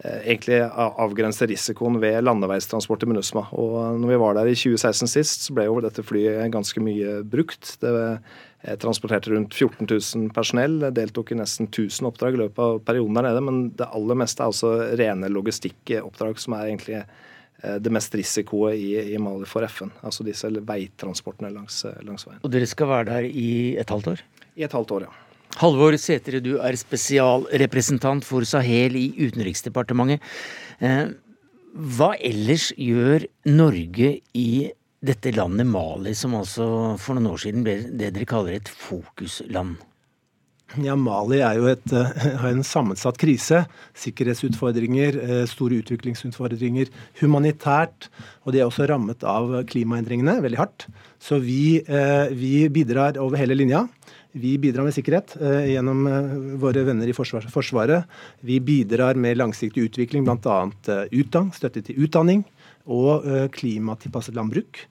egentlig avgrense risikoen ved landeveistransport i MINUSMA. Og når vi var der i 2016 sist, så ble jo dette flyet ganske mye brukt. Det eh, transporterte rundt 14 000 personell, deltok i nesten 1000 oppdrag i løpet av perioden der nede. Men det aller meste er altså rene logistikkoppdrag, som er egentlig eh, det mest risikoet i, i, Mali for FN. Altså disse veitransportene langs, langs veien. Og dere skal være der i et halvt år? I et halvt år, ja. Halvor Sætre, du er spesialrepresentant for Sahel i Utenriksdepartementet. Eh, hva ellers gjør Norge i dette landet Mali, som altså for noen år siden ble det dere kaller et fokusland? Ja, Mali er jo et, uh, en sammensatt krise. Sikkerhetsutfordringer, uh, store utviklingsutfordringer humanitært. Og de er også rammet av klimaendringene veldig hardt. Så vi, vi bidrar over hele linja. Vi bidrar med sikkerhet eh, gjennom eh, våre venner i forsvar, Forsvaret. Vi bidrar med langsiktig utvikling, bl.a. Eh, støtte til utdanning og eh, klimatilpasset landbruk.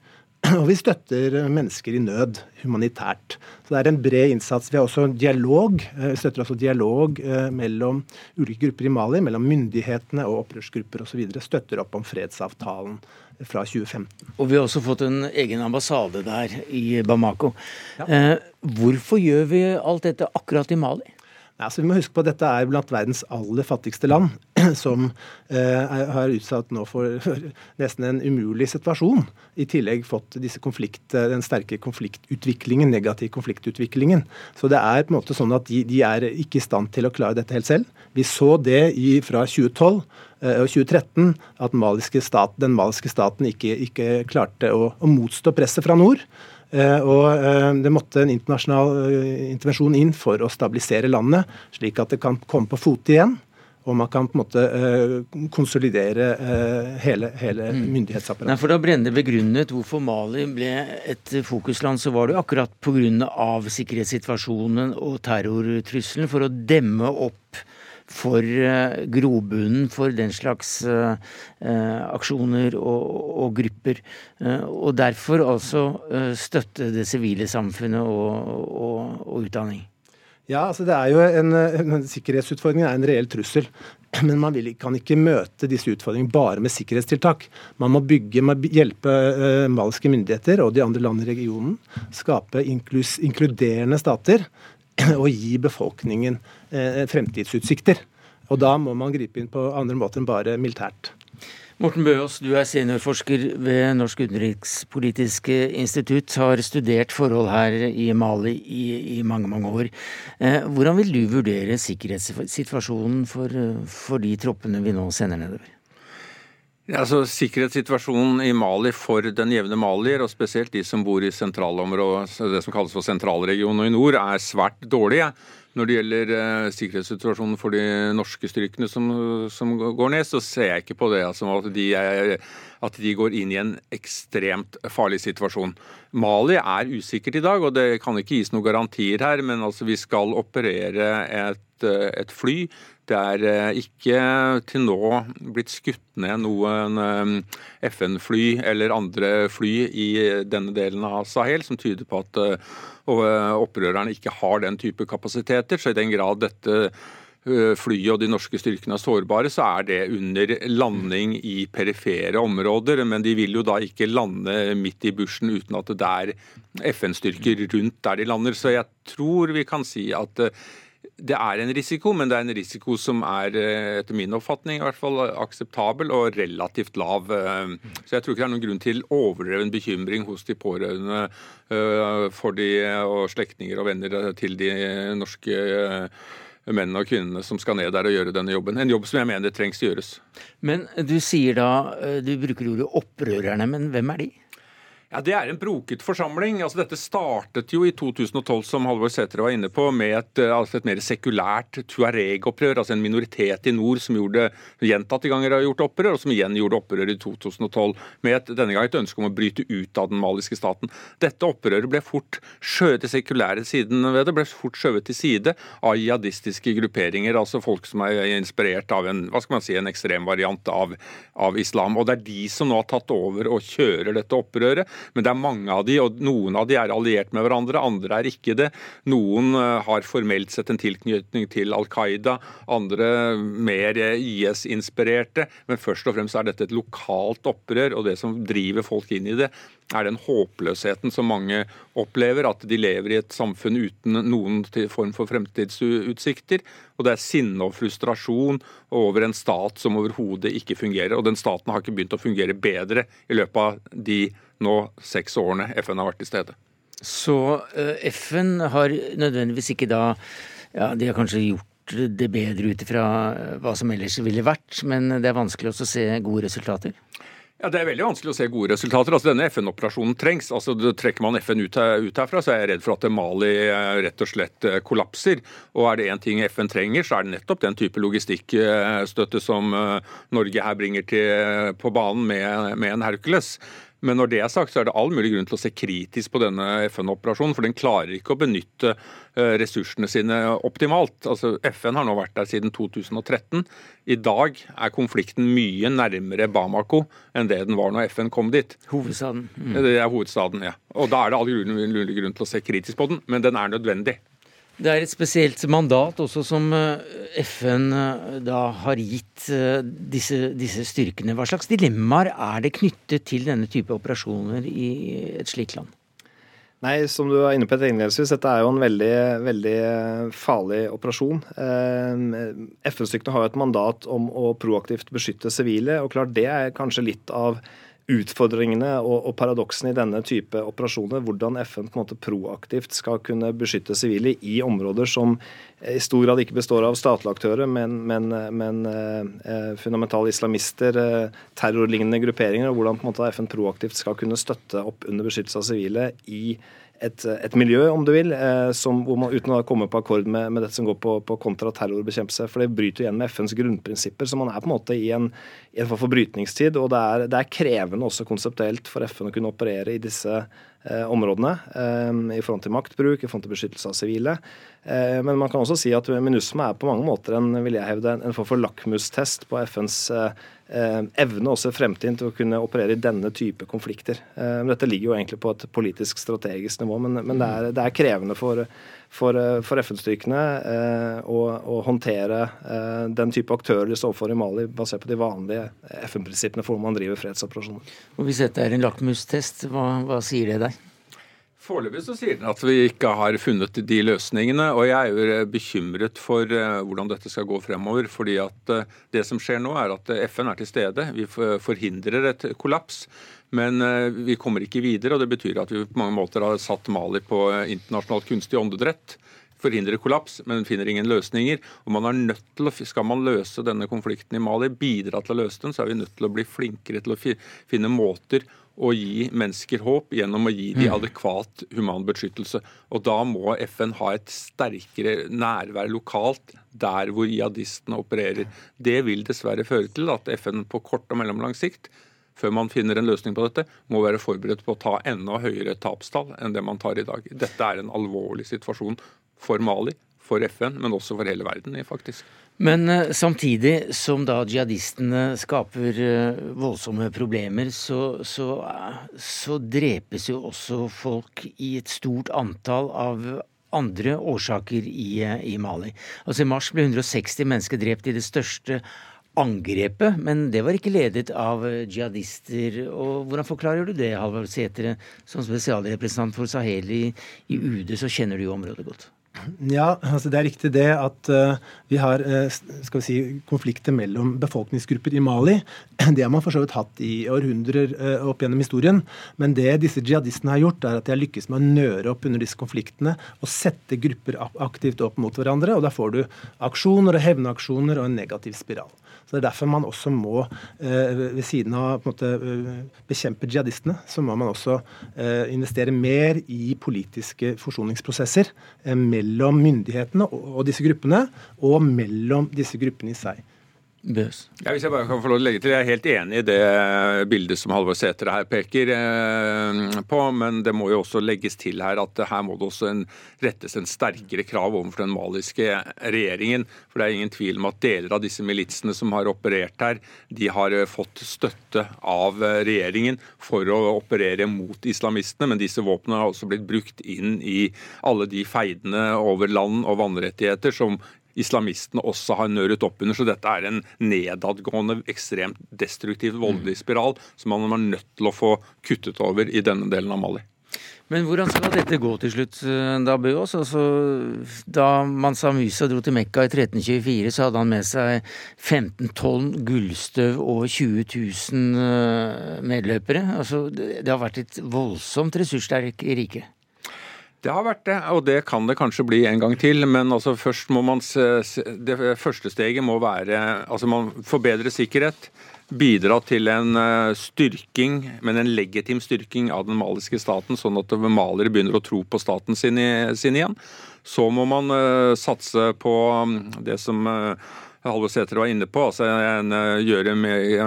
Og vi støtter eh, mennesker i nød humanitært. Så det er en bred innsats. Vi har også dialog, eh, støtter også dialog mellom ulike grupper i Mali, mellom myndighetene og opprørsgrupper osv. Støtter opp om fredsavtalen fra 2015. Og vi har også fått en egen ambassade der i Bamako. Ja. Eh, hvorfor gjør vi alt dette akkurat i Mali? Altså, vi må huske på at Dette er blant verdens aller fattigste land, som eh, har utsatt nå for, for, nesten en umulig situasjon. I tillegg fått konflikt, den sterke konfliktutviklingen, negativ konfliktutviklingen. Så det er på en måte sånn at de, de er ikke i stand til å klare dette helt selv. Vi så det i, fra 2012 eh, og 2013 at maliske staten, den maliske staten ikke, ikke klarte å, å motstå presset fra nord. Eh, og eh, Det måtte en internasjonal eh, intervensjon inn for å stabilisere landet, slik at det kan komme på fote igjen. Og man kan på en måte konsolidere hele, hele mm. myndighetsapparatet. Nei, for Da Brende begrunnet hvorfor Mali ble et fokusland, så var det jo akkurat pga. sikkerhetssituasjonen og terrortrusselen for å demme opp for grobunnen for den slags aksjoner og, og grupper. Og derfor altså støtte det sivile samfunnet og, og, og utdanning. Ja, altså det er jo en, en Sikkerhetsutfordringen er en reell trussel. Men man vil, kan ikke møte disse utfordringene bare med sikkerhetstiltak. Man må bygge, man hjelpe uh, maliske myndigheter og de andre landene i regionen. Skape inklus, inkluderende stater og gi befolkningen uh, fremtidsutsikter. Og da må man gripe inn på andre måter enn bare militært. Morten Bøås, du er seniorforsker ved Norsk utenrikspolitisk institutt. Har studert forhold her i Mali i, i mange, mange år. Eh, hvordan vil du vurdere sikkerhetssituasjonen for, for de troppene vi nå sender nedover? Ja, altså, sikkerhetssituasjonen i Mali for den jevne malier, og spesielt de som bor i sentralområdet, det som kalles for sentralregionen i nord, er svært dårlige. Når det gjelder eh, sikkerhetssituasjonen for de norske styrkene som, som, går ned, så ser jeg ikke på det som at de, at de går inn i en ekstremt farlig situasjon. Mali er usikkert i dag, og det kan ikke gis noen garantier her, men altså vi skal operere et, et fly. Det er eh, ikke til nå blitt skutt ned noen eh, FN-fly eller andre fly i denne delen av Sahel som tyder på at eh, opprørerne ikke har den type kapasiteter. Så i den grad dette flyet og de norske styrkene er sårbare, så er det under landing i perifere områder. Men de vil jo da ikke lande midt i bushen uten at det er FN-styrker rundt der de lander. Så jeg tror vi kan si at det er en risiko, men det er en risiko som er eh, etter min oppfatning i hvert fall akseptabel og relativt lav. Eh. Så jeg tror ikke det er noen grunn til overdreven bekymring hos de pårørende eh, for de og slektninger og venner til de norske mennene og kvinnene som skal ned der og gjøre denne jobben. En jobb som jeg mener trengs gjøres. Men du sier da, du bruker ordet opprørerne, men hvem er de? Ja, Det er en broket forsamling. Altså, dette startet jo i 2012, som Halvor Sætre var inne på, med et, eh, altså et mer sekulært tuareg-opprør. Altså en minoritet i nord som gjorde gjentatte ganger har gjort opprør, og som igjen gjorde opprør i 2012. Med et, denne gang et ønske om å bryte ut av den maliske staten. Dette opprøret ble fort skjøvet til sekulære siden ved det, ble fort skjøvet til side av jihadistiske grupperinger. Altså folk som er inspirert av en hva skal man si, en ekstrem variant av, av islam. Og det er de som nå har tatt over og kjører dette opprøret. Men det er mange av de, og noen av de er alliert med hverandre, andre er ikke det. Noen eh, har formelt sett en tilknytning til Al Qaida, andre mer IS-inspirerte. Men først og fremst er dette et lokalt opprør, og det som driver folk inn i det, er den håpløsheten som mange opplever, at de lever i et samfunn uten noen form for fremtidsutsikter. Og det er sinne og frustrasjon over en stat som overhodet ikke fungerer. Og den staten har ikke begynt å fungere bedre i løpet av de nå seks årene FN har vært til stede. Så eh, FN har nødvendigvis ikke da ja, De har kanskje gjort det bedre ut ifra eh, hva som ellers ville vært, men det er vanskelig også å se gode resultater? Ja, Det er veldig vanskelig å se gode resultater. Altså, Denne FN-operasjonen trengs. Altså, Trekker man FN ut, ut, herfra, så er jeg redd for at Mali eh, rett og slett kollapser. Og er det én ting FN trenger, så er det nettopp den type logistikkstøtte som Norge her bringer til, på banen med, med en Hercules. Men når det er sagt, så er det all mulig grunn til å se kritisk på denne FN-operasjonen. For den klarer ikke å benytte eh, ressursene sine optimalt. Altså, FN har nå vært der siden 2013. I dag er konflikten mye nærmere Bamako enn det den var når FN kom dit. Hovedstaden. Mm. Det er hovedstaden, ja. Og da er det all mulig grunn til å se kritisk på den, men den er nødvendig. Det er et spesielt mandat også som eh, FN eh, da har gitt eh, disse, disse, styrkene. Hva slags dilemmaer er det knyttet til denne type operasjoner i et slikt land? Nei, som du var inne på innledningsvis, dette er jo en veldig, veldig farlig operasjon. FN-styrkene har jo et mandat om å proaktivt beskytte sivile, og klart det er kanskje litt av utfordringene og, og paradoksene i denne type operasjoner. Hvordan FN på en måte proaktivt skal kunne beskytte sivile i områder som i stor grad ikke består av statlige aktører, men, men, men eh, fundamentale islamister, eh, terrorlignende grupperinger. og Hvordan på en måte FN proaktivt skal kunne støtte opp under beskyttelse av sivile i et, et, miljø, om du vil, eh, som, hvor man uten å komme på akkord med, med dette som går på, på kontraterrorbekjempelse. For det bryter igjen med FNs grunnprinsipper. Så man er på en måte i en, i en form. Og det er, det er, krevende også konseptuelt for FN å kunne operere i disse områdene i forhold til maktbruk, i forhold til beskyttelse av sivile. Men man kan også si at MINUSMA er på mange måter en, vil jeg hevde, en form for lakmustest på FNs evne også fremtiden til å kunne operere i denne type konflikter. Dette ligger jo egentlig på et politisk strategisk nivå, men, det, er, krevende for, for, for FN-styrkene eh, å, å, håndtere eh, den type aktører de står for i Mali, basert på de vanlige FN-prinsippene for hvor man driver fredsoperasjoner. Og Hvis dette er en lakmustest, hva, hva sier det deg? Foreløpig så sier den at vi ikke har funnet de løsningene. Og jeg er jo eh, bekymret for hvordan dette skal gå fremover. fordi at det som skjer nå, er at FN er til stede. Vi forhindrer et kollaps. Men eh, vi kommer ikke videre, og det betyr at vi på mange måter har satt Mali på eh, internasjonalt kunstig åndedrett. Forhindrer kollaps, men finner ingen løsninger. Og man er nødt til å, Skal man løse denne konflikten i Mali, bidra til å løse den, så er vi nødt til å bli flinkere til å finne måter å gi mennesker håp gjennom å gi dem mm. adekvat human beskyttelse. Og Da må FN ha et sterkere nærvær lokalt der hvor jihadistene opererer. Det vil dessverre føre til at FN på kort og mellomlang sikt før man finner en løsning på dette, må være forberedt på å ta enda høyere tapstall enn det man tar i dag. Dette er en alvorlig situasjon for Mali, for FN, men også for hele verden, faktisk. Men uh, samtidig som da jihadistene skaper uh, voldsomme problemer, så, så, uh, så, drepes jo også folk i et stort antall av andre årsaker i, i Mali. Altså I mars ble 160 mennesker drept i det største angrepet, men det var ikke ledet av eh, jihadister. Og Hvordan forklarer du det, Halvard Sætre, som spesialrepresentant for Sahel i, i UD, så kjenner du jo området godt? Ja, altså det er riktig det at uh, vi har uh, skal vi si, konflikter mellom befolkningsgrupper i Mali. Det har man for så vidt hatt i århundrer uh, opp gjennom historien. Men det disse jihadistene har gjort, er at de har lykkes med å nøre opp under disse konfliktene og sette grupper aktivt opp mot hverandre. og Da får du aksjoner og hevnaksjoner og en negativ spiral. Så Det er derfor man også må, eh, ved siden av å eh, bekjempe jihadistene, så må man også eh, investere mer i politiske forsoningsprosesser mellom myndighetene og disse gruppene, og mellom disse gruppene i seg. Bøs. Ja, hvis Jeg bare kan få lov til å legge til, jeg er helt enig i det bildet som Halvor Sætre her peker eh, på, men det må jo også legges til her at her må det også en, rettes en sterkere krav overfor den maliske regjeringen. For det er ingen tvil om at deler av disse militsene som har operert her, de har eh, fått støtte av eh, regjeringen for å operere mot islamistene, men disse våpnene har også blitt brukt inn i alle de feidene over land og vannrettigheter som islamistene også har nøret opp under. Så dette er en nedadgående, ekstremt destruktiv, voldelig spiral som man er nødt til å få kuttet over i denne delen av Mali. Men hvordan skal dette gå til slutt, eh, da, Bøås? Altså, da Mansa Musa dro til Mekka i 1324, så hadde han med seg 15 tonn gullstøv og 20 000 eh, medløpere. Altså, det har vært et voldsomt ressurssterkt rike. Det har vært det, og det kan det kanskje bli en gang til. Men altså først må man det første steget må være altså man forbedre sikkerhet. Bidra til en eh, styrking, men en legitim styrking av den maliske staten, sånn at malere begynner å tro på staten sin, igjen. Så må man uh, satse på mm, det som uh, Halvor Sæter var inne på, altså en, eh, gjøre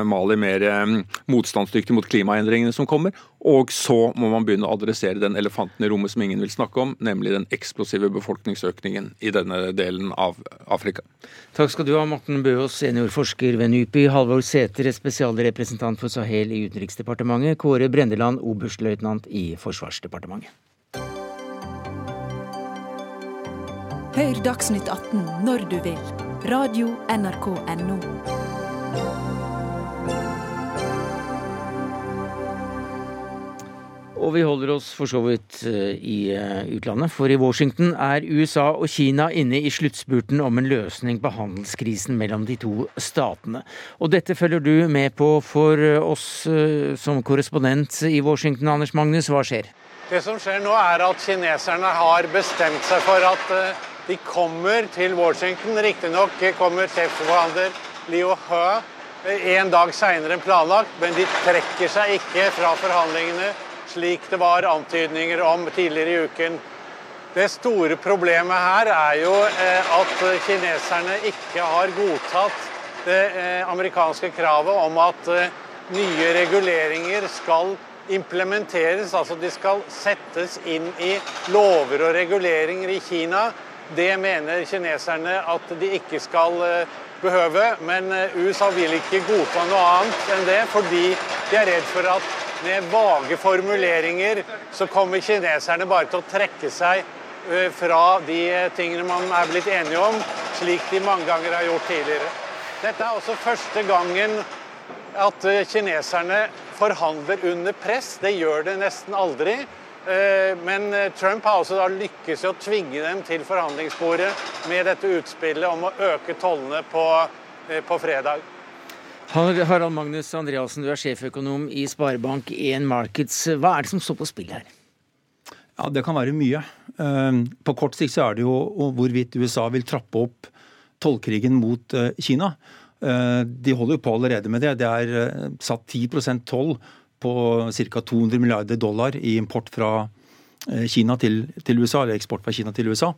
Mali mer eh, motstandsdyktig mot klimaendringene som kommer. Og så må man begynne å adressere den elefanten i rommet som ingen vil snakke om, nemlig den eksplosive befolkningsøkningen i denne delen av Afrika. Takk skal du ha, Morten Bøås, seniorforsker ved NUPI, Halvor Sæter, spesialrepresentant for Sahel i Utenriksdepartementet, Kåre Brendeland, oberstløytnant i Forsvarsdepartementet. Hør Dagsnytt 18 når du vil Radio NRK Radio.nrk.no. Og vi holder oss for så vidt eh, i eh, utlandet, for i Washington er USA og Kina inne i sluttspurten om en løsning på handelskrisen mellom de to statene. Og dette følger du med på for eh, oss som korrespondent i Washington, Anders Magnus. Hva skjer? Det som skjer nå, er at kineserne har bestemt seg for at de kommer til Washington. Riktignok kommer sjefsforhandler Liu He en dag seinere enn planlagt, men de trekker seg ikke fra forhandlingene, slik det var antydninger om tidligere i uken. Det store problemet her er jo eh, at kineserne ikke har godtatt det eh, amerikanske kravet om at eh, nye reguleringer skal implementeres, altså de skal settes inn i lover og reguleringer i Kina. Det mener kineserne at de ikke skal eh, behøve, men eh, USA vil ikke godta noe annet enn det, fordi de er redd for at med vage formuleringer så kommer kineserne bare til å trekke seg eh, fra de tingene man er blitt enige om, slik de mange ganger har gjort tidligere. Dette er også første gangen at kineserne forhandler under press. Det gjør det nesten aldri. Eh, men Trump har også da lykkes i å tvinge dem til forhandlingsbordet med dette utspillet om å øke tollene på, eh, på fredag. Harald Magnus Andreassen, du er sjeføkonom i Sparebank1 Markets. Hva er det som står på spill her? Ja, Det kan være mye. Eh, på kort sikt så er det jo hvorvidt USA vil trappe opp tollkrigen mot Kina. Eh, de holder jo på allerede med det. Det er eh, satt 10% toll på ca. 200 milliarder dollar i import fra eh, Kina til, til, USA, eller eksport fra Kina til USA.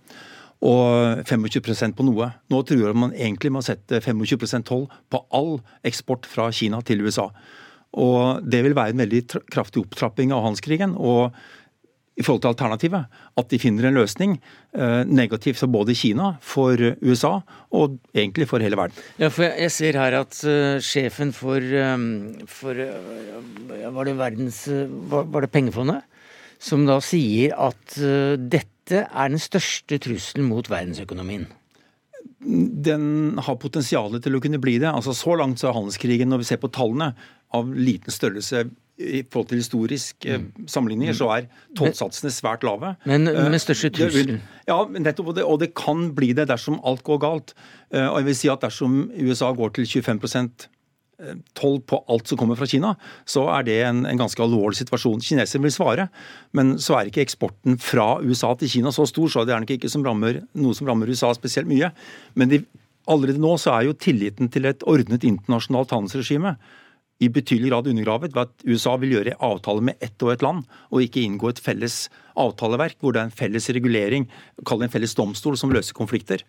Og 25% på noe. Nå truer man egentlig med å sette 25 toll på all eksport fra Kina til USA. Og Det vil være en veldig kraftig opptrapping av handelskrigen. Og i forhold til alternativet. At de finner en løsning eh, negativt for både Kina, for USA og egentlig for hele verden. Ja, for Jeg ser her at uh, sjefen for, um, for uh, var, det verdens, uh, var, var, det pengefondet? Som da sier at dette er den største trusselen mot verdensøkonomien. Den har potensial til å kunne bli det. Altså Så langt så er handelskrigen, når vi ser på tallene, av liten størrelse i forhold til historisk eh, mm. sammenligninger, så er tollsatsene svært lave. Men med eh, største trussel? Ja, nettopp. Og det, og det, kan bli det dersom alt går galt. Eh, og jeg vil si at dersom USA går til 25% toll på alt som kommer fra Kina, så er det en, en ganske alvorlig situasjon. Kineserne vil svare, men så er ikke eksporten fra USA til Kina så stor, så det er nok ikke som rammer, noe som rammer USA spesielt mye. Men de, allerede nå så er jo tilliten til et ordnet internasjonalt handelsregime i betydelig grad undergravet ved at USA vil gjøre avtaler med ett og et land, og ikke inngå et felles avtaleverk hvor det er en felles regulering, kall det en felles domstol, som løser konflikter.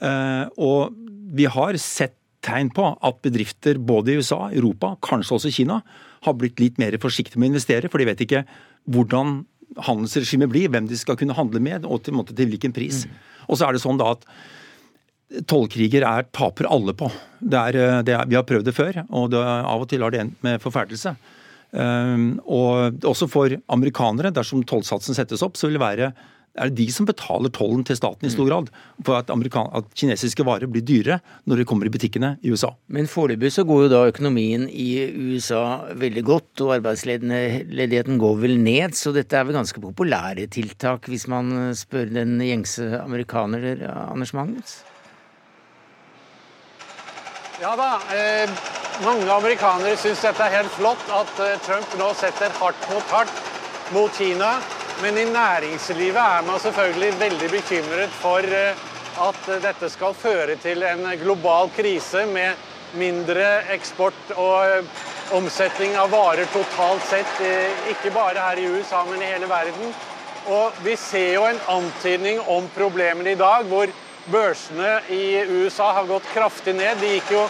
Eh, og vi har sett tegn på at bedrifter både i USA, Europa, kanskje også Kina, har blitt litt mer forsiktige med å investere, for de vet ikke hvordan handelsregimet blir, hvem de skal kunne handle med, og til, til hvilken pris. Mm. Og så er det sånn da at Tollkriger er taper alle på. Det er, eh, det er, vi har prøvd det før, og det, av og til har det endt med forferdelse. Um, og også for amerikanere, dersom tollsatsen settes opp, så vil det være er det de som betaler tollen til staten i stor mm. grad. For at, at kinesiske varer blir dyrere når de kommer i butikkene i USA. Men foreløpig så går jo da økonomien i USA veldig godt, og arbeidsledigheten går vel ned. Så dette er vel ganske populære tiltak, hvis man spør den gjengse amerikaner, Anders Magnus? Ja da. Eh, mange amerikanere syns dette er helt flott at eh, Trump nå setter hardt mot hardt mot Kina. Men i næringslivet er man selvfølgelig veldig bekymret for eh, at dette skal føre til en global krise med mindre eksport og eh, omsetning av varer totalt sett. Eh, ikke bare her i USA, men i hele verden. Og vi ser jo en antydning om problemene i dag, hvor Børsene i USA har gått kraftig ned. De gikk jo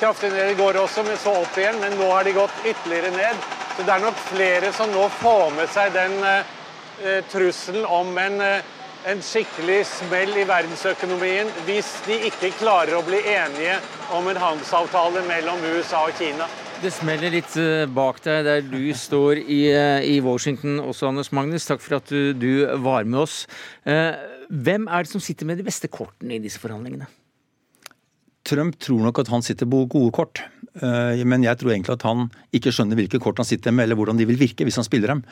kraftig ned i går også, men så opp igjen. Men nå har de gått ytterligere ned. Så det er nok flere som nå får med seg den eh, trusselen om en, uh, en skikkelig smell i verdensøkonomien hvis de ikke klarer å bli enige om en handelsavtale mellom USA og Kina. Det smeller litt bak deg der du står i, i Washington også, Anders Magnus. Takk for at du, du var med oss. Hvem er det som sitter med de beste kortene i disse forhandlingene? Trump tror nok at han sitter på gode kort, eh, men jeg tror egentlig at han ikke skjønner hvilke kort han sitter med, eller hvordan de vil virke hvis han spiller dem.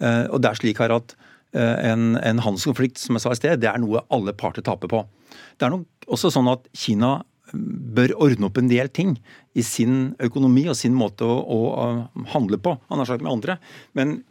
Eh, og det er slik her at eh, en, en handelskonflikt som jeg sa i sted, det er noe alle parter taper på. Det er nok også sånn at Kina bør ordne opp en del ting i sin økonomi og sin måte å, å handle på. Han har sagt med andre. Men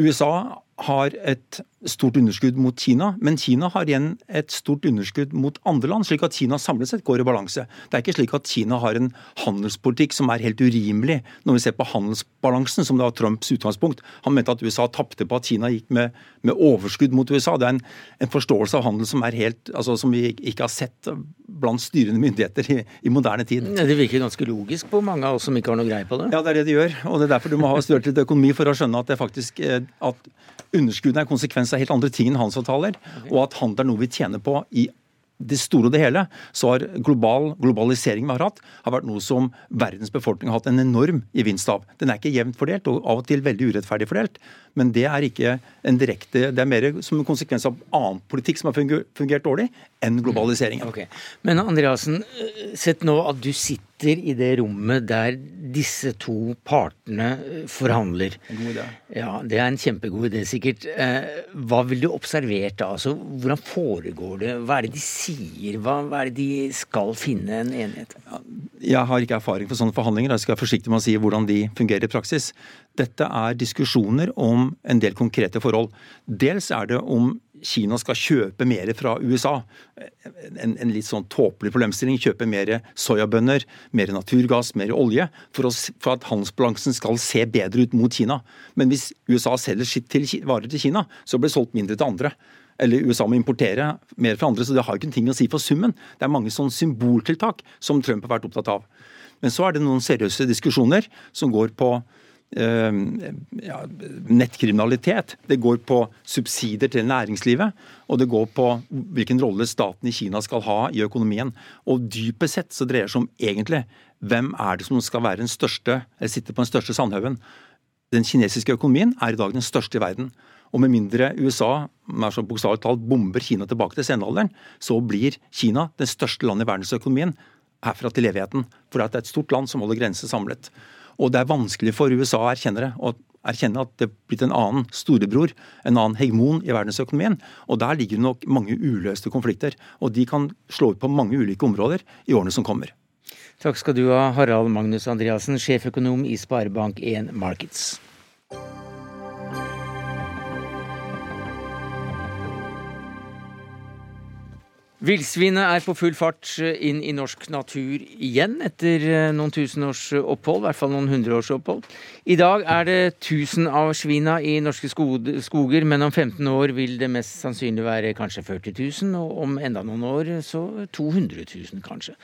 USA har et stort underskudd mot Kina, men Kina har igjen et stort underskudd mot andre land, slik at Kina samlet sett går i balanse. Det er ikke slik at Kina har en handelspolitikk som er helt urimelig, når vi ser på handelsbalansen, som det var Trumps utgangspunkt. Han mente at USA tapte på at Kina gikk med, med overskudd mot USA. Det er en, en, forståelse av handel som, er helt, altså, som vi ikke har sett blant styrende myndigheter i, i moderne tid. Det virker ganske logisk på mange av oss som ikke har noe greie på det? Ja, det er det de gjør. Og det er derfor du må ha studert litt økonomi for å skjønne at det faktisk eh, at underskuddet er konsekvens av helt andre ting enn handelsavtaler, og at handel er noe vi tjener på i det store og det hele, så har global, globaliseringen vi har hatt, har vært noe som verdens befolkning har hatt en enorm gevinst av. Den er ikke jevnt fordelt, og av og til veldig urettferdig fordelt. Men det er ikke en direkte Det er mer som en konsekvens av annen politikk som har fungert dårlig, enn globaliseringen. Okay. Men Andreasen, sett nå at du sitter i det rommet der disse to partene eh, forhandler. God idé. Ja, Det er en kjempegod idé, sikkert. Eh, hva vil du observere da? Altså, hvordan foregår det? Hva er det de sier? Hva, hva er det de skal finne en enighet? Jeg har ikke erfaring for sånne forhandlinger. Jeg skal være forsiktig med å si hvordan de fungerer i praksis. Dette er diskusjoner om en del konkrete forhold. Dels er det om Kina skal kjøpe mer fra USA. En, en litt sånn tåpelig problemstilling. Kjøpe mer soyabønner, mer naturgass, mer olje. For, å, for, at handelsbalansen skal se bedre ut mot Kina. Men hvis USA selger sitt til, varer til Kina, så blir det solgt mindre til andre. Eller USA må importere mer fra andre, så det har ikke en ting å si for summen. Det er mange sånne symboltiltak som Trump har vært opptatt av. Men så er det noen seriøse diskusjoner som går på ja, nettkriminalitet. Det går på subsidier til næringslivet, og det går på hvilken rolle staten i Kina skal ha i økonomien. Og dypest sett så dreier det seg om egentlig hvem er det som skal være den største, eller sitte på den største sandhaugen. Den kinesiske økonomien er i dag den største i verden. Og med mindre USA bokstavelig talt bomber Kina tilbake til senalderen, så blir Kina det største landet i verdensøkonomien herfra til evigheten. For det er et stort land som holder grenser samlet. Og det er vanskelig for USA å erkjenne det. og erkjenne at det er blitt en annen storebror, en annen hegemon i verdensøkonomien. Og der ligger det nok mange uløste konflikter. Og de kan slå ut på mange ulike områder i årene som kommer. Takk skal du ha, Harald Magnus Andreassen, sjeføkonom i Sparebank1 Markets. Villsvinet er på full fart inn i norsk natur igjen etter eh, noen tusen års opphold, i hvert fall noen hundre års opphold. I dag er det 1000 av svina i norske skoger, men om 15 år vil det mest sannsynlig være kanskje 40 000, og om enda noen år så 200 000 kanskje.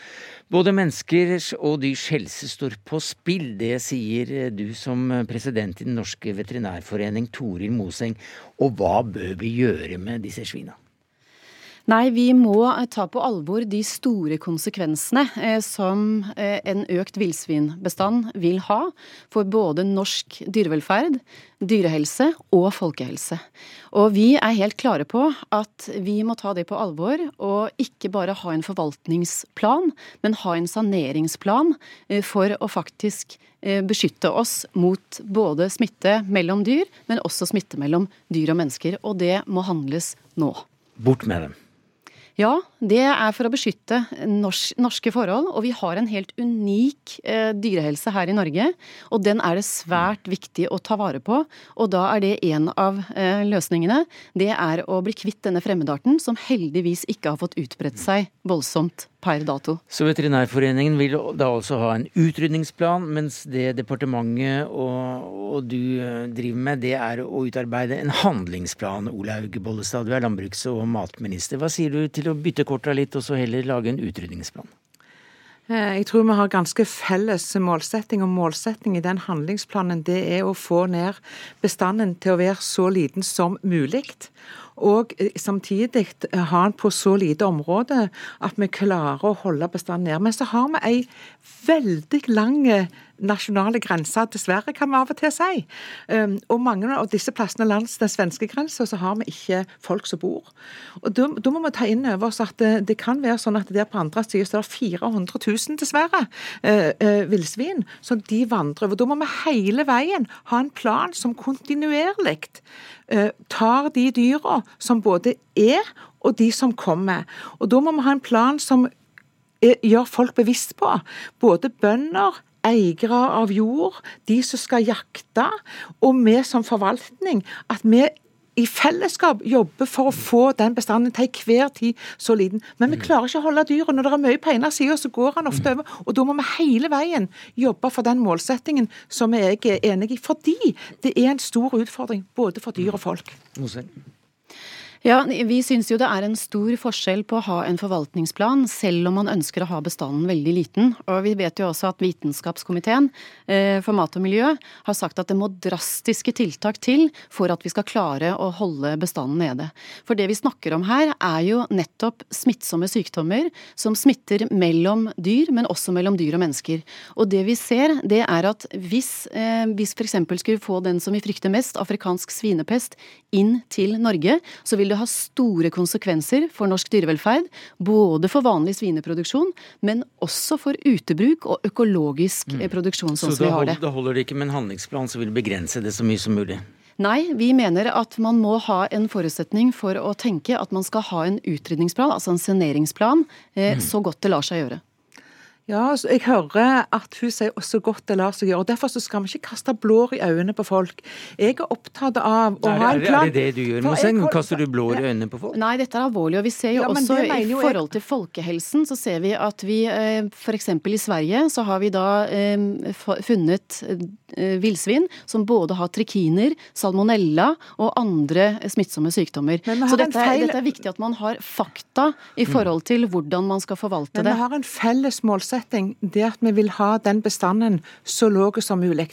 Både menneskers og dyrs helse står på spill, det sier du som president i Den norske veterinærforening, Toril Moseng. Og hva bør vi gjøre med disse svina? Nei, vi må eh, ta på alvor de store konsekvensene eh, som eh, en økt villsvinbestand vil ha for både norsk dyrevelferd, dyrehelse og folkehelse. Og vi er helt klare på at vi må ta det på alvor, og ikke bare ha en forvaltningsplan, men ha en saneringsplan for å faktisk beskytte oss mot både smitte mellom dyr, men også smitte mellom dyr og mennesker. Og det må handles nå. Bort med dem. Ja, det er for å beskytte norske forhold. Og vi har en helt unik eh, dyrehelse her i Norge. Og den er det svært viktig å ta vare på. Og da er det en av eh, løsningene. Det er å bli kvitt denne fremmedarten, som heldigvis ikke har fått utbredt seg voldsomt per dato. Så Veterinærforeningen vil da altså ha en utrydningsplan, mens det departementet og, og du eh, driver med, det er å utarbeide en handlingsplan. Olaug Bollestad, du er landbruks- og matminister. Hva sier du til å bytte korta litt, og så heller lage en utrydningsplan? Eh, jeg tror vi har ganske felles målsetting, og målsetting i den handlingsplanen det er å få ned bestanden til å være så liten som mulig og eh, samtidig har den på så lite område at vi klarer å holde bestanden ned. Men så har vi ei veldig lang nasjonale grenser, dessverre, kan vi av og til si. Um, og mange av disse plassene langs den svenske grensa, så har vi ikke folk som bor. Og Da, må vi ta inn over oss at det, det, kan være sånn at der på andre siden så det 400 000, dessverre, uh, uh, villsvin som de vandrer over. Da må vi hele veien ha en plan som kontinuerlig tar de dyra som både er og de som kommer. Og Da må vi ha en plan som gjør folk bevisst på. Både bønder, eiere av jord, de som skal jakte, og vi som forvaltning. At vi i fellesskap jobbe for å få den bestanden til enhver tid så liten. Men vi klarer ikke å holde dyret. Når det er mye på ene sida, så går han ofte over. Og da må vi hele veien jobbe for den målsettingen som jeg er enig i. Fordi det er en stor utfordring både for dyr og folk. Ja, Vi syns jo det er en stor forskjell på å ha en forvaltningsplan, selv om man ønsker å ha bestanden veldig liten. Og Vi vet jo også at Vitenskapskomiteen eh, for mat og miljø har sagt at det må drastiske tiltak til for at vi skal klare å holde bestanden nede. For det vi snakker om her er jo nettopp smittsomme sykdommer som smitter mellom dyr, men også mellom dyr og mennesker. Og det vi ser, det er at hvis, eh, hvis f.eks. skulle få den som vi frykter mest, afrikansk svinepest, inn til Norge, så vil det ha store konsekvenser for norsk dyrevelferd. Både for vanlig svineproduksjon, men også for utebruk og økologisk mm. produksjon, sånn så som vi har det. Så Da holder det ikke med en handlingsplan som vil begrense det så mye som mulig? Nei, vi mener at man må ha en forutsetning for å tenke at man skal ha en utrydningsplan, altså en saneringsplan, eh, mm. så godt det lar seg gjøre. Ja, altså, jeg hører at hun sier så godt det lar seg gjøre. og Derfor så skal vi ikke kaste blår i øynene på folk. Jeg er opptatt av å ha en plan. Er det det du gjør, Moseng? Kaster du blår i øynene på folk? Nei, dette er alvorlig. og vi ser jo ja, også I forhold til folkehelsen så ser vi at vi eh, f.eks. i Sverige så har vi da eh, funnet eh, villsvin som både har trikiner, salmonella og andre smittsomme sykdommer. Så dette, feil... dette, er viktig at man har fakta i forhold til hvordan man skal forvalte det. Men vi har en felles målsetting målsetting det at vi vil ha den bestanden så lav som mulig.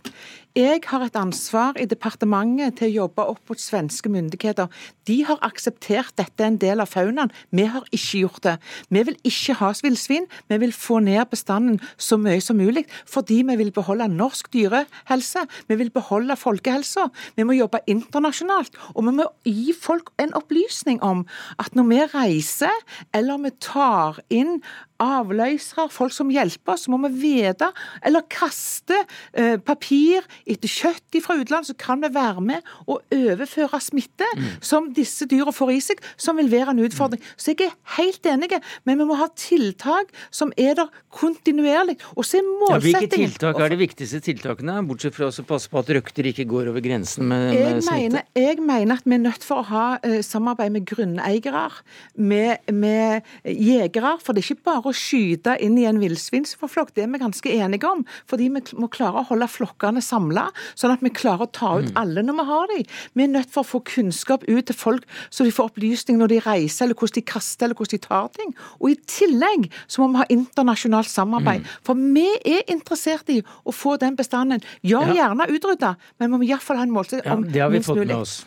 Jeg har et ansvar i departementet til å jobbe opp mot svenske myndigheter. De har akseptert dette en del av faunaen. Vi har ikke gjort det. Vi vil ikke ha villsvin. Vi vil få ned bestanden så mye som mulig, fordi vi vil beholde norsk dyrehelse. Vi vil beholde folkehelsa. Vi må jobbe internasjonalt. Og vi må gi folk en opplysning om at når vi reiser, eller vi tar inn avløsere, folk som hjelper oss, så må vi vite, eller kaste eh, papir etter kjøtt fra utlandet, så kan vi være med og overføre smitte mm. som disse dyra får i seg, som vil være en utfordring. Mm. Så jeg er helt enig, men vi må ha tiltak som er der kontinuerlig. Og så er målsettingen ja, Hvilke tiltak er de viktigste tiltakene, bortsett fra å passe på at røkter ikke går over grensen med, med jeg smitte? Mener, jeg mener at vi er nødt for å ha uh, samarbeid med grunneiere, med, med jegere. For det er ikke bare å skyte inn i en villsvinsflokk, det er vi ganske enige om. Fordi vi må klare å holde flokkene samla sånn at vi klarer å ta ut mm. alle når vi har dem. Vi er nødt for å få kunnskap ut til folk, så de får opplysning når de reiser, eller hvordan de kaster, eller hvordan de tar ting. Og i tillegg så må vi ha internasjonalt samarbeid. Mm. For vi er interessert i å få den bestanden. Ja, gjerne utrydda, men vi må iallfall ha en målsetting om ja, det har vi fått med oss.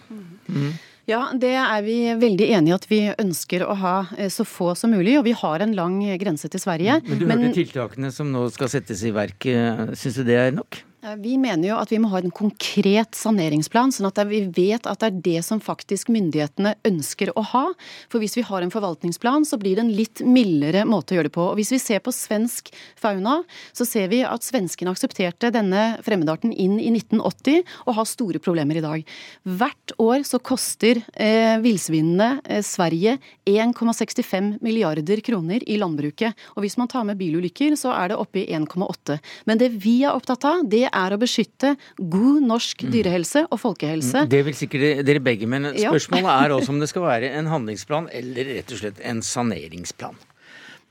Mm. Ja, det er vi veldig enig i at vi ønsker å ha eh, så få som mulig. Og vi har en lang grense til Sverige. Men du hørte tiltakene som nå skal settes i verk. Syns du det er nok? Vi mener jo at vi må ha en konkret saneringsplan, sånn at vi vet at det er det som faktisk myndighetene ønsker å ha. For hvis vi har en forvaltningsplan, så blir det en litt mildere måte å gjøre det på. Og hvis vi ser på svensk fauna, så ser vi at svenskene aksepterte denne fremmedarten inn i 1980 og har store problemer i dag. Hvert år så koster eh, villsvinene eh, Sverige 1,65 milliarder kroner i landbruket. Og hvis man tar med bilulykker, så er det oppe i 1,8. Men det vi er opptatt av, det er å beskytte god norsk mm. dyrehelse og folkehelse. Mm, det vil sikkert dere begge, men spørsmålet er også om det skal være en handlingsplan eller rett og slett en saneringsplan.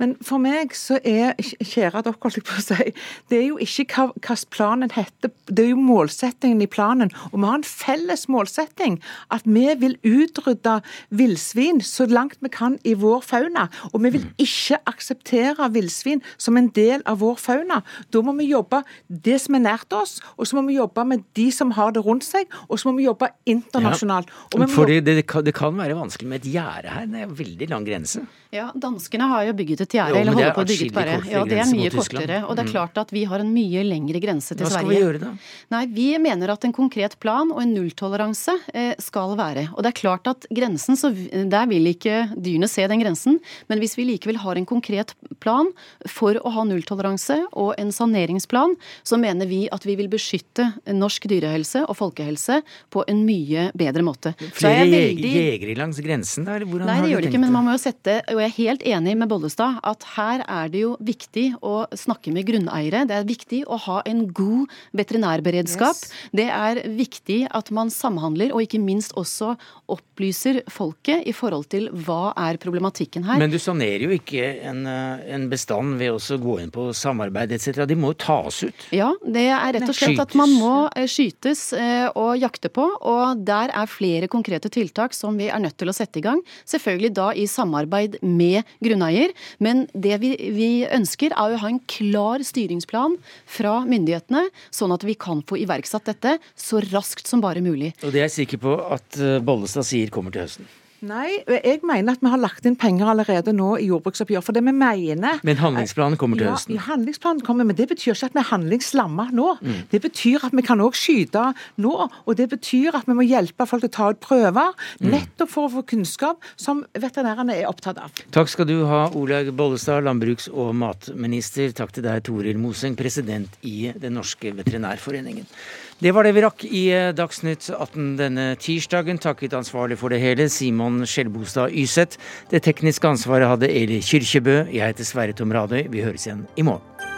Men for meg så er kjære dere, holdt jeg på å si, det er jo ikke hva planen heter, det er jo målsettingen i planen. Og vi har en felles målsetting, at vi vil utrydde villsvin så langt vi kan i vår fauna. Og vi vil ikke akseptere villsvin som en del av vår fauna. Da må vi jobbe det som er nært oss, og så må vi jobbe med de som har det rundt seg, og så må vi jobbe internasjonalt. Ja, fordi det, det, kan være vanskelig med et gjerde her, det er en veldig lang grense. Ja, danskene har jo bygget et gjerde, eller holder på å bygge ut bare. Ja, det er mye kortere. Og det er mm. klart at vi har en mye lengre grense til Sverige. Hva skal vi gjøre da? Nei, vi mener at en konkret plan og en nulltoleranse eh, skal være. Og det er klart at grensen, så der vil ikke dyrene se den grensen. Men hvis vi likevel har en konkret plan for å ha nulltoleranse og en saneringsplan, så mener vi at vi vil beskytte norsk dyrehelse og folkehelse på en mye bedre måte. Flere veldig... jegere langs grensen, da? Eller hvordan Nei, det gjør det ikke, men man må jo sette og jeg er helt enig med Bollestad at her er det jo viktig å snakke med grunneiere. Det er viktig å ha en god veterinærberedskap. Yes. Det er viktig at man samhandler, og ikke minst også opplyser folket i forhold til hva er problematikken her. Men du sanerer jo ikke en, eh, en bestand ved å gå inn på samarbeid etc. De må jo tas ut? Ja, det er rett og slett at man må eh, skytes eh, og jakte på. Og der er flere konkrete tiltak som vi er nødt til å sette i gang. Selvfølgelig da i samarbeid med grunneier. Men det vi, vi ønsker er å ha en klar styringsplan fra myndighetene, sånn at vi kan få iverksatt dette så raskt som bare mulig. Og det er jeg sikker på at Bollestad sier kommer til høsten? Nei, jeg mener at vi har lagt inn penger allerede nå i jordbruksoppgjør. For det vi mener Men handlingsplanen kommer til høsten? Ja, handlingsplanen kommer, men det betyr ikke at vi er handlingslamma nå. Mm. Det betyr at vi kan òg skyte nå. Og det betyr at vi må hjelpe folk til å ta ut prøver, mm. nettopp for å få kunnskap som veterinærene er opptatt av. Takk skal du ha, Olaug Bollestad, landbruks- og matminister. Takk til deg, Toril Moseng, president i Den norske veterinærforeningen. Det var det vi rakk i eh, Dagsnytt 18 denne tirsdagen. Takket ansvarlig for det hele, Simon Skjelbostad Yseth. Det tekniske ansvaret hadde Eli Kyrkjebø. Jeg heter Sverre Tom Radøy. Vi høres igjen i morgen.